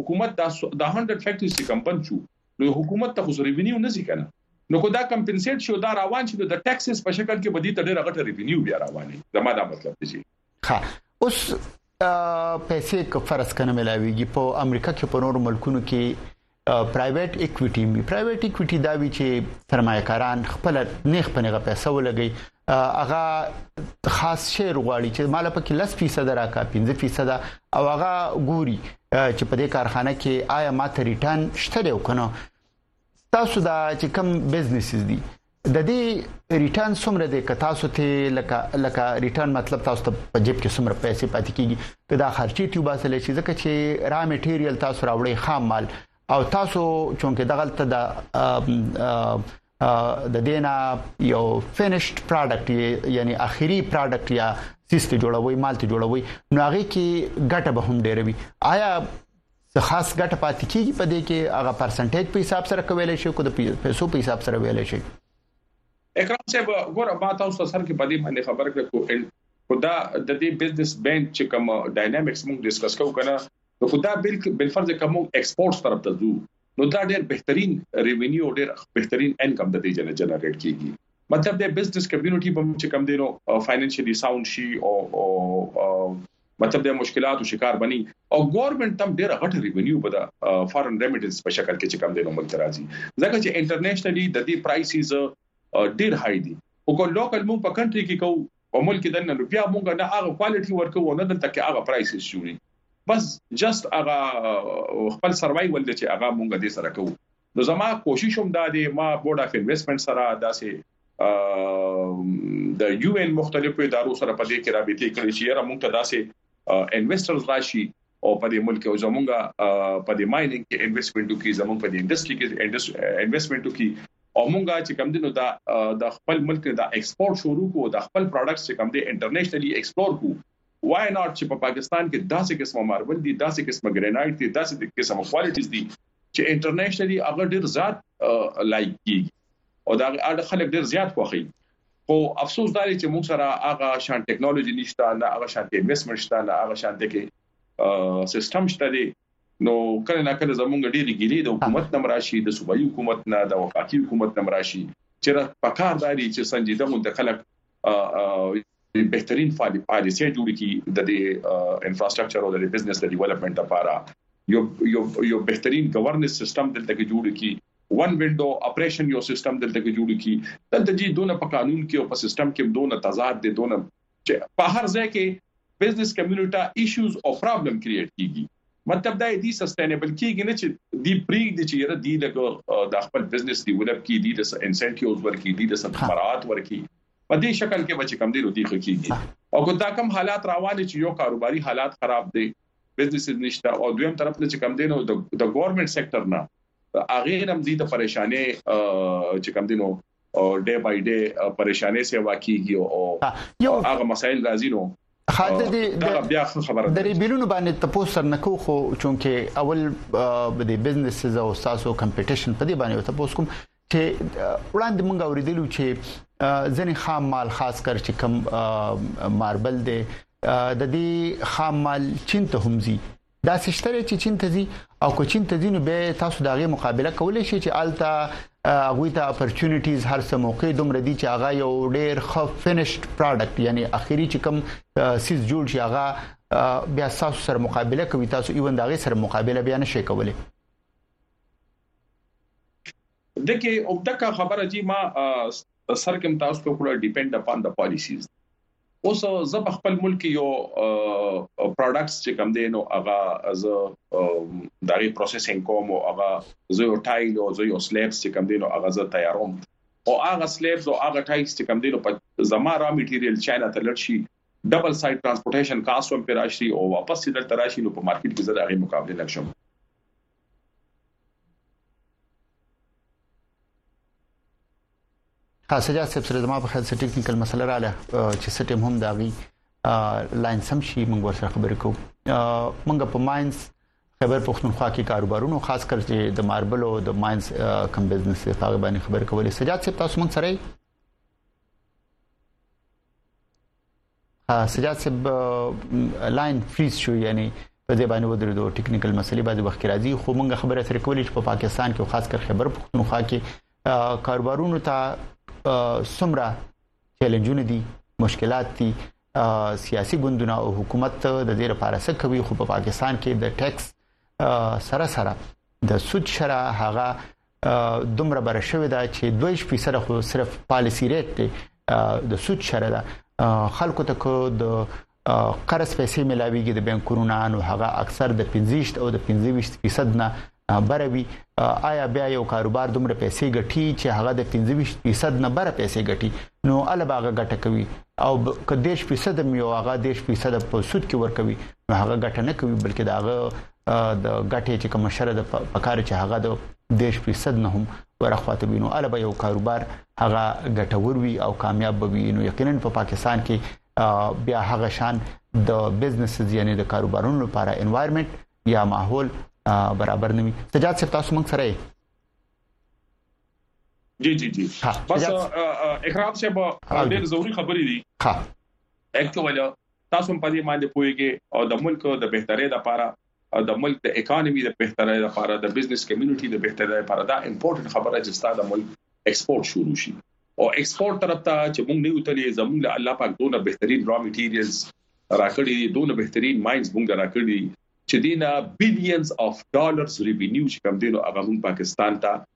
حکومت دا دا 100 فیکټریز چې کم بند شو نو حکومت ته خو ریوینیو نه ځي کنه نو کو دا کمپنسیټ شو دا روان شي د ټیکسز په شکل کې بدی ته ډیره غټه ریوینیو بیا روانه زما دا مطلب دی ښه اوس پیسې که فرض کنه ملاويږي په امریکا کې په نور ملکونو کې پرایویټ ایکویټي می پرایویټ ایکویټي دا وی چې سرمایکاران خپل نه خپلغه پیسې ولګي هغه خاص شیر غواړي چې مال په کې 10% راکا 15% او هغه ګوري چې په دې کارخانه کې آیا ماته ریټرن شته دی او کنه تاسو دا چې کم بزنسز دي د دې ریټرن څومره دی که تاسو ته لکه لکه ریټرن مطلب تاسو ته په جیب کې څومره پیسې پاتې کیږي که دا خرچې تیو باسل شي ځکه چې را میټیریل تاسو راوړي خام مال او تاسو چونکه دغه ته د د دینا یو فینیشډ پروډکټ یعنی اخیری پروډکټ یا سیس ته جوړوي مال ته جوړوي نو هغه کې ګټه به هم ډیروي آیا څه خاص ګټه پاتې کیږي په دې کې هغه پرسنټیج په حساب سره کویل شي کو د پیسو په حساب سره ویل شي اکرام صاحب ګور ما تاسو سره کې په دې باندې خبر کړ کو خدا د دې بزنس بانک چې کوم ډاینامیکس موږ ډیسکس کوو کنه نو خدا بل بل فرض کوم ایکسپورټس طرف ته ځو نو دا ډېر بهترین ریوینیو ډېر بهترین انکم د دې جنه جنریټ کیږي مطلب د بزنس کمیونټي په چې کم دینو فاینانشلی ساوند شي او مطلب د مشکلاتو شکار بني او ګورنمنت تم ډیره غټه ریونیو په د فارن ریمیټنس په شکل کې چې کم دی نو ملک راځي ځکه چې انټرنیشنلی د دې پرایسز ډیر های دي او کو لوکل مو په کنټري کې کو او ملک دنه نو بیا مونږ نه هغه کوالټي ورکو نه دلته کې هغه پرایسز جوړي بس جست هغه خپل سروایول دي چې هغه مونږ دې سره کوو نو زما کوشش هم دا دی ما بورډ اف انویسټمنټ سره داسې د یو ان مختلفو ادارو سره په دې کې رابطې کړې چې یاره موږ ته داسې انویسټرز راشي او په دې ملک او زمونږه په دې مايننګ کې انویسټمنټ وکړي زمونږ په دې انډستری کې انویسټمنټ وکړي او مونږه چې کم دینو دا د خپل ملک دا ایکسپورت شروع کو دا خپل پروډکټس چې کم دي انټرنیشنلی ایکسپلور کو وای ناټ چې په پاکستان کې داسې قسمه ماربل دي داسې قسمه ګرینایټ دي داسې د قسمه کوالټیز دي چې انټرنیشنلی هغه ډیر زیات لایک کیږي او دا اړ خلک ډیر زیات خوخي خو افسوس دا چې موږ سره هغه شان ټیکنالوژي نشته نه هغه شان انویسټمنټ شته نه هغه شان د کې سیستم شته دی نو کله نه کله زمونږ ډېری ګیلې د حکومت نم راشي د صوبایي حکومت نه د وفاقي حکومت نم راشي چې په کار داري چې سنجیده مونږ خلک د بهترین پالیسي جوړ کی د انفراستراکچر او د بزنس د ډیولپمنت لپاره یو یو یو بهترین ګورننس سیستم دلته کې جوړ کی ون وینډو اپریشن یو سیستم دلته کې جوړ کی دلته جی دونه په قانون کې او په سیستم کې دونه تضاد دي دونه چې په هر ځای کې بزنس کمیونټي ایشوز او پرابلم کریټ کیږي مطلب دا دی سستینبل کیږي نه چې دی پریګ دی چې یره دی لګ د خپل بزنس ډیولپ کی دی د انسنټیوز ورکی دی د سرمایه ورکی په دې شکل کې به چې کم دی نو دی خو کیږي او کو دا کم حالات روان چې یو کاروباري حالات خراب دي بزنس نشته او دویم طرف ته چې کم دی نو د ګورنمنت سېکټر نه هغه هم دې ته پریشانې چې کم دي نو ډے بای ډے پریشانې سي واقعيږي او هغه مسایل راځي نو خاطر دې بیا خبره د ریبلونو باندې تاسو سر نکو خو چونکه اول د بزنس او تاسو کمپټیشن په دې باندې تاسو کوم چې وړاندې مونږ اوریدلو چې ځنې خام مال خاص کر چې کم ماربل دی د دې خام مال چین ته هم زی دا سشتره چې چین ته زی او کو چین ته زی نو به تاسو داغه مقابله کولای شئ چې الته هغه ته اپورتونټیز هر څه موقع دومره دي چې هغه یو ډیر خو فینیشډ پروډکټ یعنی اخیری چې کوم سیس جوړ شي هغه بیا تاسو سره مقابله کوي تاسو ایوند هغه سره مقابله بیا نشئ کولای دکې او دکا خبره جی ما سر کوم تاسو ته کړه ډیپند اپان د پالیسیز اوس زه په خپل ملک یو پروډکټس چې کوم دین او هغه از دغه پروسیسینګ کوم او هغه زه یو ټایل او زه یو سلیبس چې کوم دین او هغه زه تیاروم او هغه سلیبس او هغه ټایلز چې کوم دین په زما را میټیریل چاینا ته لړ شي ډبل سایډ ترانسپورټیشن کاست هم پر راشي او واپس دلته راشي نو په مارکیټ کې زه د هغه مقابله لکشم سجاد صاحب سره زما په خیال سره ټیکنیکل مسله رااله چې سټیم هم داغي لاین سم شي موږ ورسره خبرې کوو موږ په ماینز خبر پښتونخوا کې کاروبارونو خاص کر چې د ماربل او د ماینز کم بزنس په هغه باندې خبرې کولې سجاد صاحب تاسو موږ سره سجاد صاحب لاين فریز شو یعنی په دې باندې ودرېدو ټیکنیکل مسلې بعضي وخت کې راځي خو موږ خبره سره کولې چې په پا پاکستان کې خاص کر خبر پښتونخوا کې کاروبارونو ته سمره چیلنجونه دي مشکلات دي سیاسي ګوندونه او حکومت د دې لپاره څه کوي خو په پا پاکستان کې د ټیکس سره سره د سود شرع هغه دومره بر شوې ده چې 2% خو صرف پالیسی ریټ دی د سود شره ده خلکو ته کو د قرض پیسې ملاويږي د بانکونو نه نو هغه اکثر د 15 او د 25% نه بروي آیا بیا یو کاروبار دومره پیسې ګټي چې هغه د 15% نه بره پیسې ګټي نو ال باغه ګټه کوي او که 10% مې هغه 10% په سود کې ورکوي نو هغه ګټه نه کوي بلکې داغه د ګټې چې کوم شر د پکار چې هغه د 10% نه هم ورخواته وینو اله به یو کاروبار هغه ګټور وي او کامیاب به وي نو یقینا په پاکستان کې بیا هغه شان د بزنسز یعنی د کاروبارونو لپاره انوایرنمنت یا ماحول برابر نه وي سجاد صاحب تاسو موږ سره جی جی جی بس اکرام صاحب ډېر ضروری خبرې دي ها اکټوالیا تاسو هم په دې باندې پوهیږئ او د ملک د بهترۍ لپاره او د ملک د اکانومي د بهترۍ لپاره د بزنس کمیونټي د بهترۍ لپاره دا امپورټنت خبره چې ستاسو د ملک ایکسپورت شروع شي او ایکسپورت طرف ته چې موږ نه وتلې زموږ له الله پاک دونه بهترین را میټیریلز راکړي دونه بهترین ماینز موږ راکړي چې دینا بلینز اف ډالرز ریوینیو چې کوم دینو هغه موږ پاکستان ته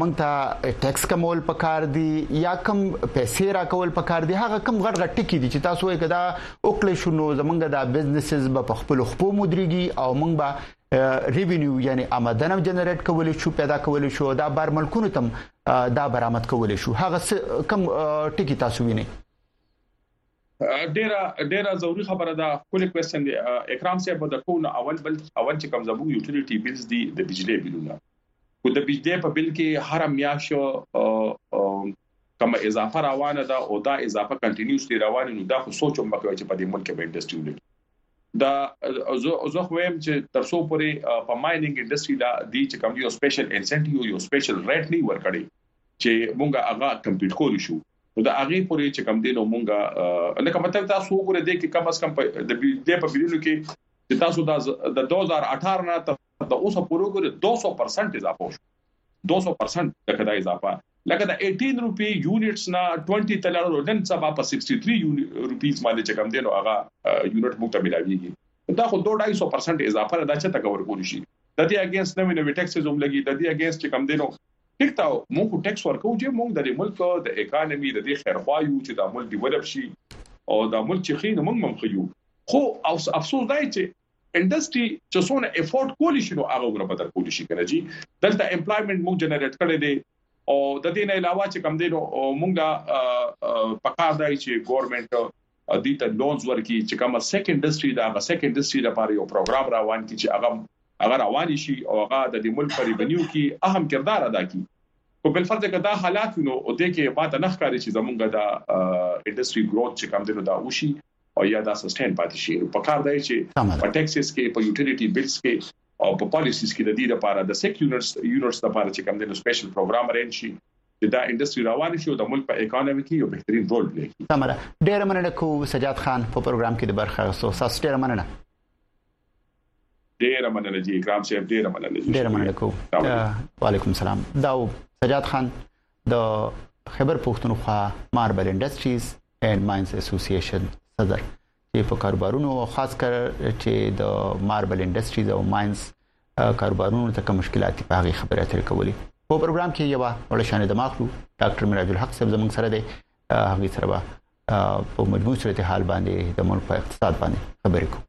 موږ ته ټیکس کمول پکار دي یا کم پیسې راکول پکار دي هغه کم غټ غټ ټکی دي چې تاسو یې کدا وکړې شو نو زمونږ د بزنسز به په خپل خپو مدريږي او موږ به ریوینیو یعنی آمدنه جنریټ کول شو پیدا کول شو دا بار ملکونو تم دا برآمد کول شو هغه کم ټکی تاسو وینئ ډیره ډیره ضروری خبره ده کولې کوېشن دی اکرام صاحب د ټول اول بل اول چې کوم زموږ یوټیلیټي بیلز دي د بجلی بیلونه خو د بجلی په بل کې هر میاش کوم اضافه روانه ده او دا اضافه کنټینیوسلی روانه نو دا خو سوچوم مکوي چې په دې ملک به انډستری ولګي دا زه خو ویم چې تر څو پورې په مایننګ انډستری لا دی چې کوم یو سپیشل انسنټیو یو سپیشل ریټ نه ورکړي چې مونږه هغه کمپیټ کول شو نو دا هغه پورې چې کم دین او مونږه لکه مطلب تاسو وګورئ د کې کم اس کم د دې په ویډیو کې چې تاسو د 2018 نه تر د اوسه پورو ګره 200% اضافه شو 200% لکه دا اضافه لکه دا 18 روپی یونټس نه 20 ته لاړو نن سبا په 63 روپیز باندې چې کم دینو هغه یونټ موږ ته ملاویږي دا خو 2.5% اضافه دا چې تکور کول شي د دې اگینست نوې نوې ټیکسز هم لګي د دې اگینست چې کم دینو ټیک تا موږ ټیکس ورکو چې موږ د ملک د اکانومي د دې خیرخوا یو چې د ملک ډیولپ شي او د ملک چې خین موږ ممخ یو خو او افسوس دی چې انډستری چې څونه افورد کولی شي نو هغه غره بدر کولی شي کنه جی دلته امپلایمنت موږ جنریټ کړی دی او د دې نه علاوه چې کم دینو موږ په کار دی چې ګورنمنت د دې ته لونز ورکړي چې کومه سیک انډستری دا غا سیک انډستری لپاره یو پروګرام روان کی چې هغه هغه روان شي او هغه د دې ملک پر بنیو کې اهم کردار ادا کوي په بل فرض کې دا حالات نو او د کې ماته نه ښکاري چې زمونږ دا انډستری ګروث چې کم دینو دا وشي او یا دا سسټین پاتې شي نو په کار دی چې په ټیکسس کې په یوټیلیټي بیلز کې او په پالیسیز کې د دې لپاره د سیک یونټس یونټس لپاره چې کوم د سپیشل پروګرام رین شي چې دا انډستری روان شي او د ملک په اکانومي کې یو بهترین رول پلی کړي تمره ډیر مننه کو سجاد خان په پروګرام کې د برخه غوښتو ساس ډیر مننه ډیر مننه جی اکرام صاحب ډیر مننه جی ډیر مننه کو وعلیکم السلام دا سجاد خان د خبر پښتونخوا ماربل انډستریز اینډ ماینز اسوسییشن صدر چې په کاروبارونو او خاص کر چې د ماربل انډستریز او ماینز کاروبارونو ته کوم مشکلات په هغه خبره تر کولی په پروګرام کې یو وړ شان د ماخلو ډاکټر مراج الحق صاحب زموږ سره دی هغه سره به په مجموع صورت حال باندې د ملک په اقتصاد باندې خبرې کوو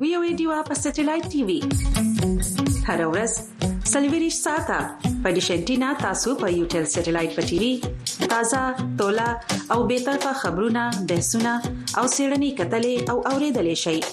وی وی دیوا په سټلایټ ټي وي هر ورځ سلویریش ساته په ډیشنټینا تاسو په یو ټل سټلایټ په ټي وي تازه تولا او به تر خبرونه بحثونه او سیړنی کتلې او اوریدلې شي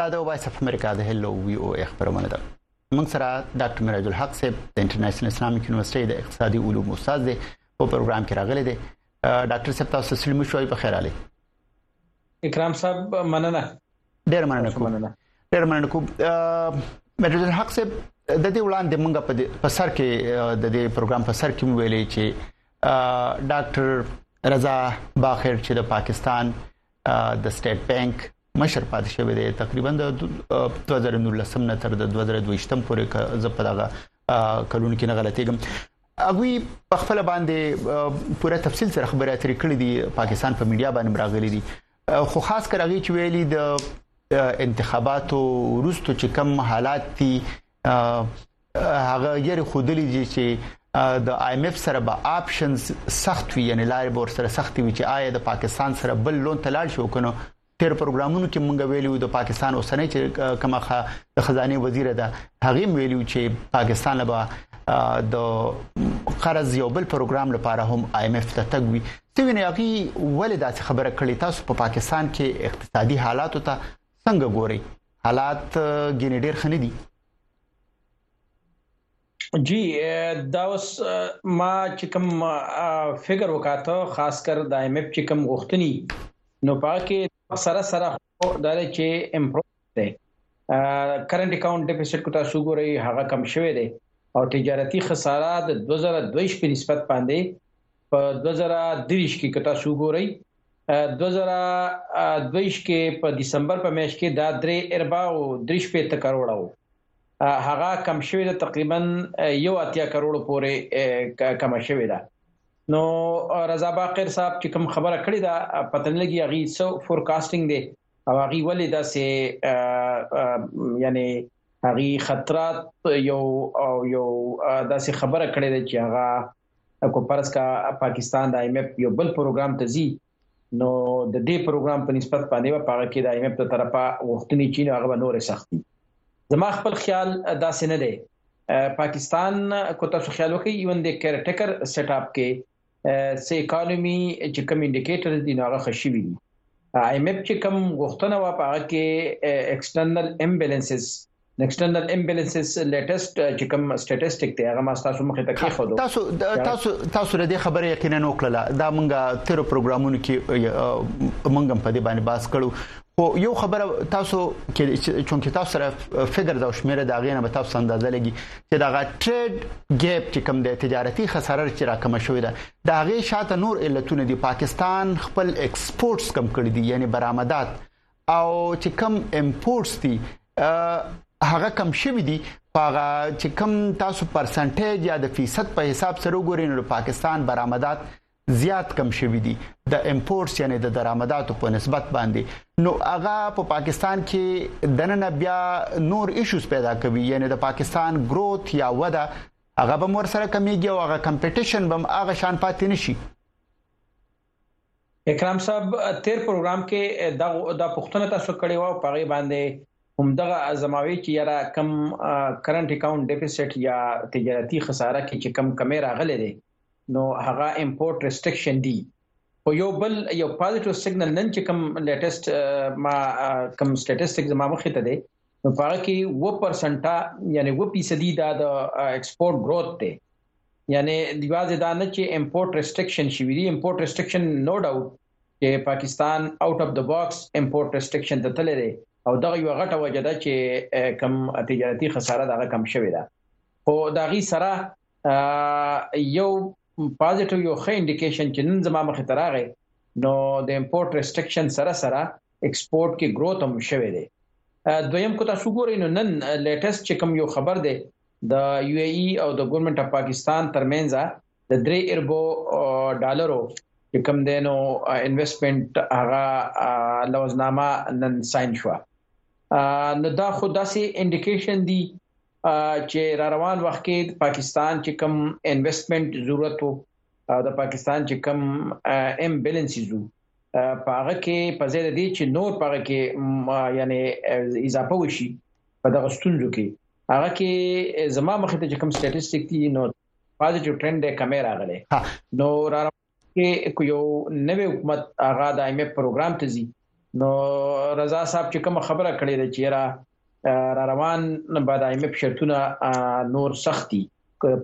دا د وایس اف امریکا د هلو وی او ای خبرونه ده موږ سره ډاکټر مراج الحق صاحب د انټرنیشنل اسلامیک یونیورسيټي د اقتصادي علومو استاد دی په پروګرام کې راغلی دی ډاکټر صاحب تاسو سلیم شوي په خیر علي اکرام صاحب مننه ډیر مننه کوم ډیر مننه کوم مراج الحق صاحب د دې وړاندې موږ په سر کې د دې پروګرام په سر کې ویلې چې ډاکټر رضا باخر چې د پاکستان د سټیټ بانک مشر پاتې شوی دی تقریبا د 2019 نه تر 2022 پورې زه په دغه کلون کې نه غلطېږم اغوی په خپل باندې پوره تفصیل سره خبرې اترې کړې دي پاکستان په میډیا باندې راغلي دي خو خاص کر هغه چې ویلي د انتخاباتو وروسته چې کم حالات دي هغه یې خودلې دي چې د آی ایم ایف سره به آپشنز سخت وي یعنی لارې به ورسره سخت وي چې آیا د پاکستان سره بل لون ته لاړ شو کنو تیر پروګرامونو کې مونږ ویلو د پاکستان اوسنۍ چې کومه د خزانه وزیر ده هغه ویلو چې پاکستان به د قرض یو بل پروګرام لپاره هم آی ایم ایف ته تګوي ته ویني هغه ولې داسې خبره کړې تاسو په پاکستان کې اقتصادي حالات ته څنګه ګوري حالات ګینې ډیر خنې دي جی دا اوس ما چې کوم فکر وکاته خاص کر د ایم ایف چې کوم غوښتنی نو پاکه سره سره دا چې امپروو دی کرنٹ اکاونټ ډیفیسټ کو تاسو ګورئ هغه کم شوی دی او تجارتی خساره د 2022 په نسبت باندې په 2023 کې کتا شو ګورئ 2022 کې په دسمبر په میاشت کې دا درې اربا او درې شپې ته کروڑه وو هغه کم شوی د تقریبا یو اتیا کروڑ پورې کم شوی ده نو رضا باقر صاحب چې کوم خبره کړې ده پته نه لګي هغه سو فورکاستینګ دی او هغه ولې دا سه یعنی هغه خطرات یو او یو داسې خبره کړې ده چې هغه کو پرس کا پاکستان د ایم ایف یو بل پروګرام ته زی نو د دې پروګرام په نسبت باندې په هغه کې د ایم ایف تر طرفه وختنی چین هغه نور سختي زما خپل خیال دا سن دی پاکستان کو تاسو خیال وکړئ ایون د کیرټیکر سیټ اپ کې سې اکانومي چې کوم انډیکیټر دي هغه خشي وي ایم ایف چې کوم غوښتنه و په هغه کې ایکسټرنل امبیلنسز ایکسټرنل امبیلنسز لیټیسټ چې کوم سټاتستیک دی هغه ما تاسو مخې ته کې خو تاسو تاسو تاسو ردی خبره یقینا وکړه دا مونږه تیر پروګرامونو کې مونږ په دې باندې باس کړو خو یو خبره تاسو کې چونکی تاسو سره فګر دا شمیره دا غینه به تاسو اندازه لګي چې دا غا ټریډ ګیپ چې کوم د تجارتي خساره چې راکمه شوې ده دا غي شاته نور علتونه دي پاکستان خپل ایکسپورټس کم کړی دي یعنی برآمدات او چې کم امپورټس دي هغه کم شوی دي هغه چې کم تاسو پرسنټیج یا د فیصد په حساب سره وګورئ نو پاکستان برآمدات زیات کم شوی دي د امپورټس یعنی د درآمداتو په نسبت باندې نو هغه په پا پاکستان کې دننه بیا نور ایشوز پیدا کوي یعنی د پاکستان گروث یا وده هغه به مور سره کمیږي او هغه کمپټیشن به هغه شان پاتې نشي اکرام صاحب تیر پروګرام کې دا دا پښتنه تاسو کړې و او پغې باندې هم دغه زماوي چې یاره کم کرنٹ اکاونټ ډیفیسټ یا تجارتی خساره کې چې کم کمی راغلي دي نو هغه امپورټ ریستریکشن دي او یو بل یو پازیټیو سیګنل نن چې کم لیټیسټ ما کم سټاتستیک زما مخې ته دي نو پاره کې 2% یعنی 2% دا د ایکسپورټ ګروث دی یعنی دیوازې دا نه چې امپورټ ریسټریکشن شي ویری امپورټ ریسټریکشن نو ډاوټ چې پاکستان آوټ اف د باکس امپورټ ریسټریکشن ته تللی دی او دغه یو غټه وجه ده چې کم تجارتي خساره دغه کم شوې ده خو دا غي سره یو پازیټیو یو ښه انډیکیشن چې نن زموږ مخ ته راغی نو د امپورټ ریسټریکشن سره سره ایکسپورټ کې گروث هم شوې ده دویم کو تاسو ګورئ نو نن لیټیسټ چې کوم یو خبر ده د یو ای ای او د ګورنمنت اف پاکستان ترمنځ د 3 اربو ډالرو چې کوم دینو انویسټمنټ هغه لوزنامه نن ساين شو نو دا خو داسې انډیکیشن دی چې را روان وخت کې پاکستان چې کوم انویسټمنټ ضرورت وو او د پاکستان چې کوم ام بیلانس یو پاغه کې په ځای د دې چې نور پاغه کې یعنی اضافه وشي په دغه ستونزو کې هغه کې زما مخې ته چې کوم سټاتستیک دي نو پازیټیو ټرند دی کمې راغلي نو را کې یو نوې حکومت هغه د ایم ایف پروګرام ته ځي نو رضا صاحب چې کوم خبره کړې ده چې را را روان بعد ایم ایف شرطونه نور سختي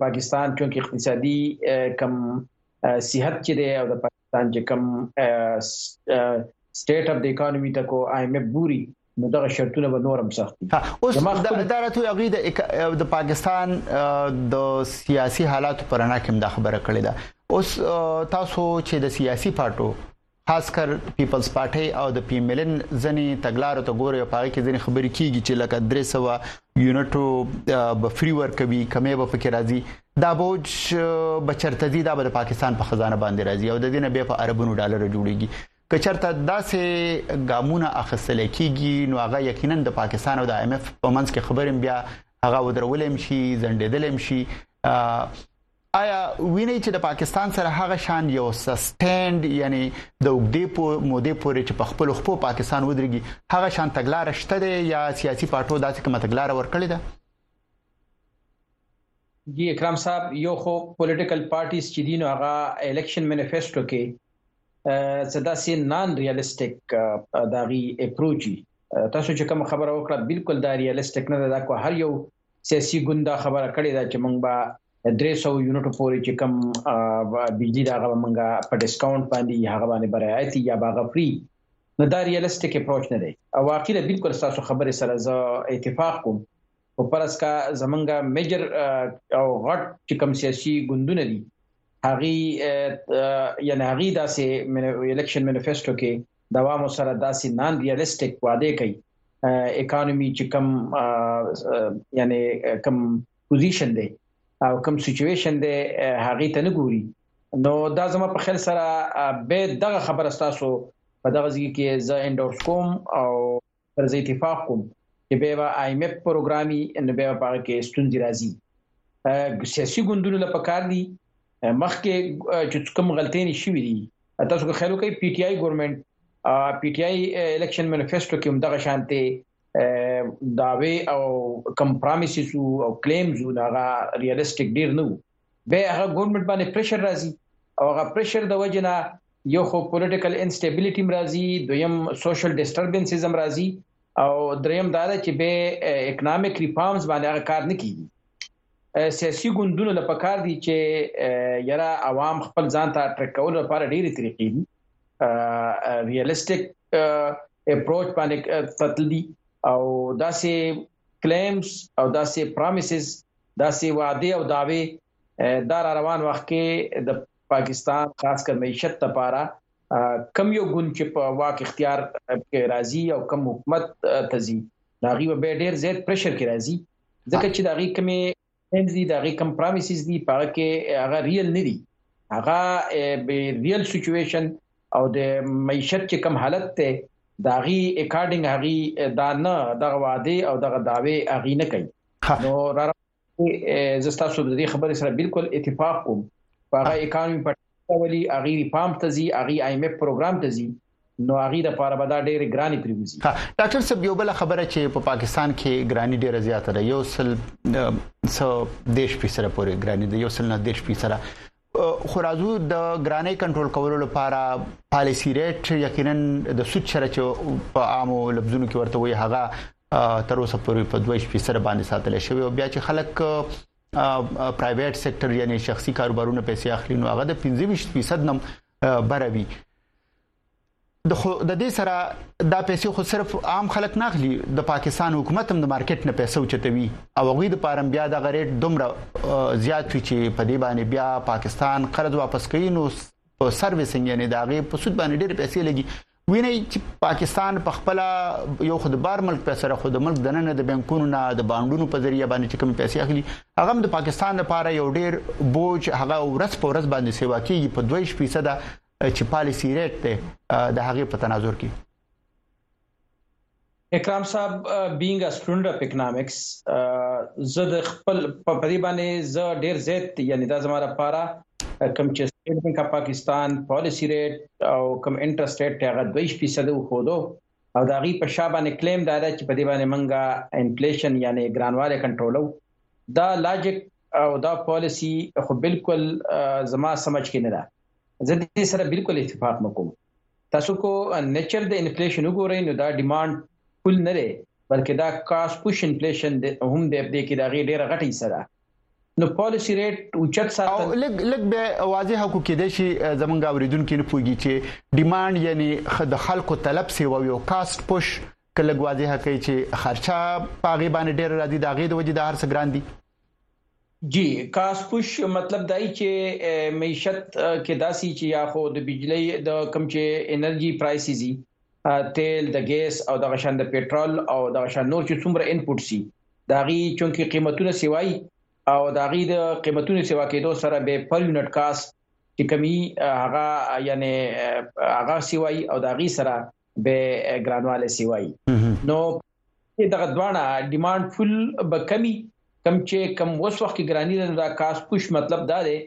پاکستان چې اقتصادي کم صحت چې دی او د پاکستان چې کوم سټیټ اف د اکانومي ته کو آی ایم اف ګوري نو دغه شرطونه به نورم سخت دي اوس د اداراتو هغه د د پاکستان د سیاسي حالات پر اړه کوم د خبره کړې ده اوس تاسو چې د سیاسي پارټو خاص کر پیپلز پارټي او د پی ملن ځنې تګلارو ته ګوري او پاره کې ځنې خبرې کیږي چې لکه 300 یونټو به فری ورکوي کمې به پکې راځي دا بوج به چرته ځي دا به د پاکستان په خزانه باندې راځي او د دې نه به په اربونو ډالر جوړيږي که چرته داسې ګامونه اخستل کیږي نو هغه یقینا د پاکستان او د ایم ایف په منځ کې خبرم بیا هغه ودرولم شي زندیدلم شي آیا ویني چې د پاکستان سره هغه شان یو سسټند یعنی د وګدې په مودې پورې چې په خپل خپل پاکستان ودرېږي هغه شان تګلار شته دی یا سیاسي پارټو داسې کومه تګلار ورکړې ده جی اکرام صاحب یو خو پولیټیکل پارټیز چې دین هغه الیکشن مینیفیسټو کې څه داسې نان ریالستیک داغي اپروچ تاسو چې کوم خبره وکړه بالکل دا ریالستیک نه ده دا کو هر یو سیاسي ګوند خبره کړې ده چې موږ به 300 یونټو پورې چې کم بجلی دا غو منګه په ډیسکاونټ باندې هغه باندې برایت یا باغ فری نو دا ریالستیک اپروچ نه دی او واقعي بالکل تاسو خبره سره زه اتفاق کوم په پرس کا زمونږه میجر او غټ چې کوم سیاسي ګوندونه دي هغه یعنی هغه داسې الیکشن مینیفیسټو کې دوام سره داسې نان ریالستیک وعده کوي اکانومي چې کوم یعنی کوم پوزیشن دی او کوم سچويشن دی هغه ته نه ګوري نو دا زما په خیال سره به دغه خبره تاسو په دغه ځای کې زه انډورس کوم او پر ځای اتفاق کوم چې به با آی ایم ایف پروګرامي ان به په هغه کې ستونزې راځي سیاسي ګوندونو لپاره کار دي مخکې چې کوم غلطۍ نشي وي تاسو کو خیرو کوي پی ټی آی ګورنمنت پی ټی آی الیکشن مینیفیسټو کې هم دغه شانته داوی او کم پرامیسز او کلیمز نه غا ریالستیک ډیر نه به هغه ګورنمنت باندې پریشر راځي او هغه پریشر د وجنه یو خو پولیټیکل انسټیبিলিټی مرাজি دویم سوشل ډیسټربنسز هم راځي او دریم دا چې به اکونومیک ریفارمز باندې هغه کار نه کیږي سیاسي ګوندونو لپاره کار دي چې یرا عوام خپل ځان ته اټریک کول لپاره ډېری طریقې دي ریالستیک اپروچ باندې تتل دي او دا سه کلیمز او داسې پرامیسز داسې وعده او داوی دا را روان وخت کې د پاکستان خاص کر معیشت لپاره کم یو ګون چې په واک اختیار کې راځي او کم حکومت تزي دا غي به ډیر زیات پرشر کې راځي ځکه چې دا غي کمی سیستمز دي دغه کم پرامیسز دي په هغه کې هغه ریل نه دي هغه به ریل سچويشن او د معیشت چې کم حالت ته داغي اکارډینګ هغي دا نه دغه وعده او دغه داوی هغي نه کوي نو را زستا سو د دې خبرې سره بالکل اتفاق کوم هغه اکانومي په ولي هغه پام ته ځي هغه آی ایم ایف پروګرام ته ځي نو هغه د پاره به دا ډېر ګراني پریوزي ها ډاکټر صاحب یو بل خبره چې په پاکستان کې ګراني ډېره زیاته ده یو سل څو دیش فیصد پورې ګراني ده یو سل نه دیش فیصد خو راځو د ګراني کنټرول کولو لپاره پالیسی ریټ یقینا د سود شره چې په عامو لفظونو کې ورته وي هغه تر اوسه پورې په 22 فیصد باندې ساتل شوی او بیا چې خلک پرایویټ سېکټر یعنی شخصي کاروبارونه پیسې اخلي نو هغه د 25% نم بروي د خو د دې سره دا پیسې خو صرف عام خلک نه اخلي د پاکستان حکومت هم د مارکیټ نه پیسې چتوي او غوي د پارم بیا د غریټ دومره زیات وی چې په دې باندې بیا پاکستان قرض واپس کوي نو په سرویسنګ یعنی دا غي په سود باندې ډېر پیسې لګي ویني چې پاکستان په خپل یو خود بار ملک په سره خود ملک دننه د بانکونو نه د باندونو په ذریعہ باندې کوم پیسې اخلي هغه د پاکستان لپاره یو ډیر بوج هغه ورځ په ورځ باندې سیوا کیږي په 2% چې پالیسی ریټ ته د هغه په تناظر کې اکرام صاحب بینګ ا سټوډنټ اف اکونومکس زه د خپل په دې باندې زه ډیر زیات یعنی دا زموږ لپاره کوم چې سټیټ بانک اف پاکستان پالیسی ریټ او کوم انټرست ریټ ته هغه 2% وو خو دو او دا غي په شابه باندې کلیم دا ده چې په دې باندې منګه انفلیشن یعنی ګرانواله کنټرولو دا لاجیک او دا پالیسی خو بالکل زما سمج کې نه ده زه دې سره بالکل اتفاق نکوم تاسو کو نیچر د انفلیشن وګورئ نو دا ډیماند پول نه دی بلکې دا کاس پوش انفلیشن هم دی په دې کې دا غي ډیره غټه حصہ ده نو پالیسی ریټ اوچت ساتل او لګ لګ به واضح کو کې د شي زمونږ اوریدونکو نه پوګي چې ډیماند یعنی خد خلکو طلب سی وي او کاست پوش کله واضح کوي چې خرچه پاغي باندې ډیر راځي دا غي د وجې د هر څه ګران دي جی کاس پوش مطلب دای چې معیشت کې داسي چې یا خو د بجلی د کم چې انرژي پرایسز دي تیل د ګیس او د غشان د پېټرول او د غشان نور چې څومره انپوټ سي داغي چونکی قیمتونه سیوای او داغي د قیمتونو سیوا کېدو سره به پر یونټ کاس چې کمی هغه یعنی هغه سیوای او داغي سره به ګرانواله سیوای نو دغه دواړه ډیماند فول به کمی کم چې کم وس وخت کې ګرانی نه دا کاس پوش مطلب دا دی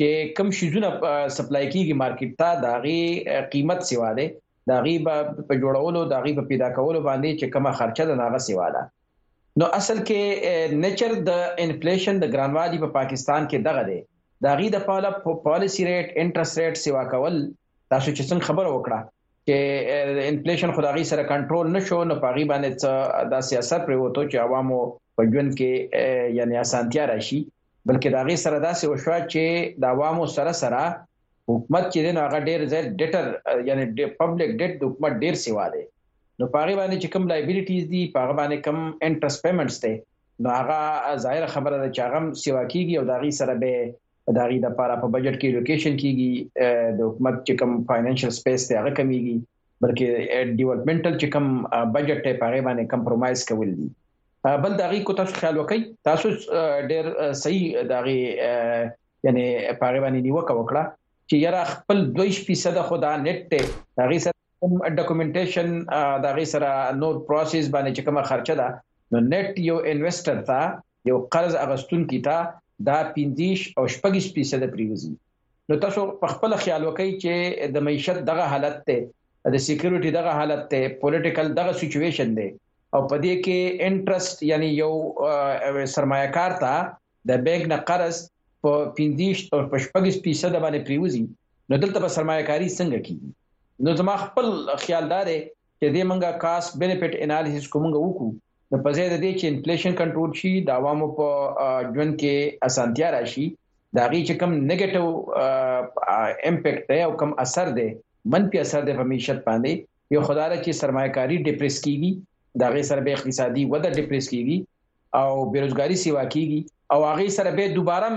چې کم شیزونه سپلای کیږي مارکیټ ته دا غي قیمت سیوا دی دا غي په جوړولو دا غي په پیدا کولو باندې چې کومه خرچه ده ناغه سیوا ده نو اصل کې نیچر د انفلیشن د ګرانوالي په پاکستان کې دغه دی دا غي د پاله پالیسی ریټ انټرست ریټ سیوا کول تاسو چې څنګه خبر وکړه چې انفلیشن خو د هغې سره کنټرول نشو نو په هغې باندې څه داسې اثر پریوتو چې عوامو په ژوند کې یعنی اسانتیا راشي بلکې د هغې سره داسې وشوه چې د عوامو سره سره حکومت چې دین هغه ډیر زیات ډیټر یعنی د پبلک ډیټ د حکومت ډیر سیوا دی نو په هغه باندې چې کوم لایبیلیټیز دي په هغه باندې کوم انټرست پیمنټس دي نو هغه ظاهر خبره ده چې هغه سیوا کیږي او د هغې سره به دا غي د لپاره په بجټ کې لوکیشن کیږي د حکومت چې کوم فاینانشل سپیس ته هغه کمیږي بلکې ډیولپمنټل چې کوم بجټ ته پاره باندې کمپرمایز کول دي بل دغه کو تاسو خیال وکړئ تاسو ډیر صحیح دغه یعنی پاره باندې نیوکه وکړه چې یاره خپل 2% خدا نت ته هغه سره ډاکومېنټیشن دغه سره نور پروسس باندې چې کومه خرچه ده نو نت یو انویسټر ته یو قرض اغستونکي ته دا 15 او شپږیس فیصده پریوزي نو تاسو په خپل خیال وکړئ چې د معیشت دغه حالت ته د سکیورټي دغه حالت ته پولیټیکل دغه سچويشن دی او په دې کې انټرست یعنی یو سرمایه کار ته د بانک نه قرض په 15 او 25% باندې پریوزي نو دلته به سرمایه کاری څنګه کیږي نو زما خپل خیال دار چې دې منګه کاس بینیفټ انالیسس کومګه وکړو نو په ځای د دې چې انفلیشن کنټرول شي د عوامو په ژوند کې اسانتیا راشي دا غي چې کم نیگیټیو امپیکټ دی او کم اثر دی منفي اثر دی په معیشت باندې یو خدای چې سرمایکاری ډیپریس کیږي دا غي سره به اقتصادي وده ډیپریس کیږي او بیروزګاری سیوا کیږي او هغه سره به دوباره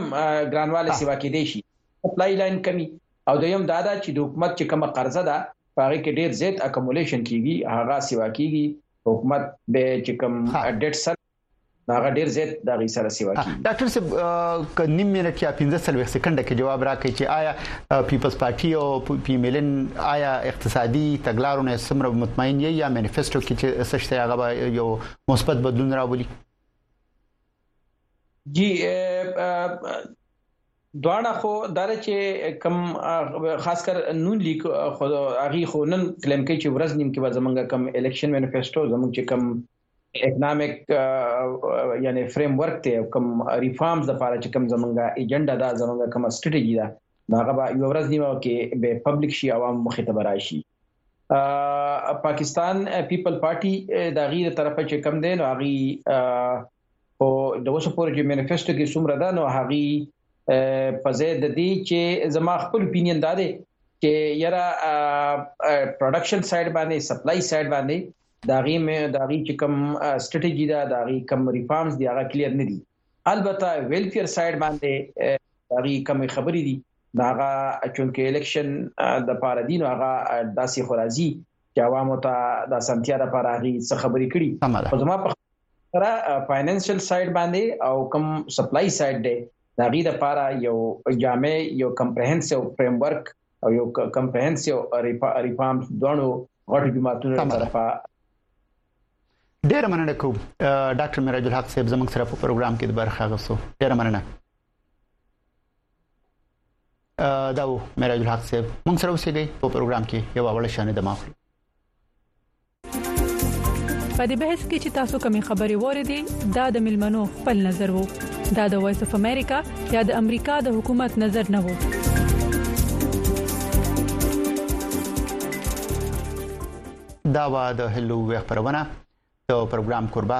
ګرانواله سیوا کیدي شي سپلای لاین کمی او دویم دا دا چې د حکومت چې کومه قرضه ده هغه کې ډیر زیات اکومولیشن کیږي هغه سیوا کیږي حکومت به چې کوم ډیټ سره هغه ډیر زیات د غي سره سیوا کی ډاکټر صاحب ک نیم منټ یا 15 سلوي سکند کې جواب راکړي چې آیا پیپلز پارټي او پی میلن آیا اقتصادي تګلارو نه سمره مطمئن یې یا مانیفیسټو کې چې سشته هغه یو مثبت بدلون راولي جی دواړه خو دا چې کم خاص کر نون لیک خو هغه خو نن کلیم کوي چې ورځ نیم کې به زمونږ کم الیکشن مینیفیسټو زمونږ چې کم اکونامک یعنی فریم ورک ته کم ریفارمز د لپاره چې کم زمونږ ایجنډا دا زمونږ کم سټریټیجی دا هغه به یو ورځ نیمه کې به پبلک شي عوام مخې ته براشي پاکستان پیپل پارټي د غیر طرفه چې کم دین او غي او د اوسه پورې چې مینیفیسټو کې څومره ده نو هغه په ځای د دې چې زما خپل اپینین دا دی چې یاره پروډکشن سایډ باندې سپلای سایډ باندې دا غي مې دا غي چې کوم سټریټیجی دا دا غي کوم ریفارمز دی هغه کلیر نه دي البته ویلفیر سایډ باندې دا غي کوم خبرې دي دا هغه چونکه الیکشن د پاره دین هغه داسې خورازي چې عوامو ته د اسانتیا لپاره هغه څه خبرې کړي خو زما په سره فاینانشل سایډ باندې او کم سپلای سایډ دی دا غي د لپاره یو جامع یو کمپریهنسیو فریم ورک او یو کمپریهنسیو ریفارم دونو غټ جماعتونو طرفه ډیر مننه کوم ډاکټر میراج الحق صاحب زموږ سره په پروګرام کې د برخه غوښتو ډیر مننه دا و معراج الحق صاحب مونږ سره اوسېږي په پروګرام کې یو اول شان د ماخلي په دې بحث کې چې تاسو کومې خبرې وره دي دا د ملمنو خپل نظر وو دا د وایس اف امریکا یا د امریکا د حکومت نظر نه وو دا و د هلو وی خبرونه د پروګرام قربا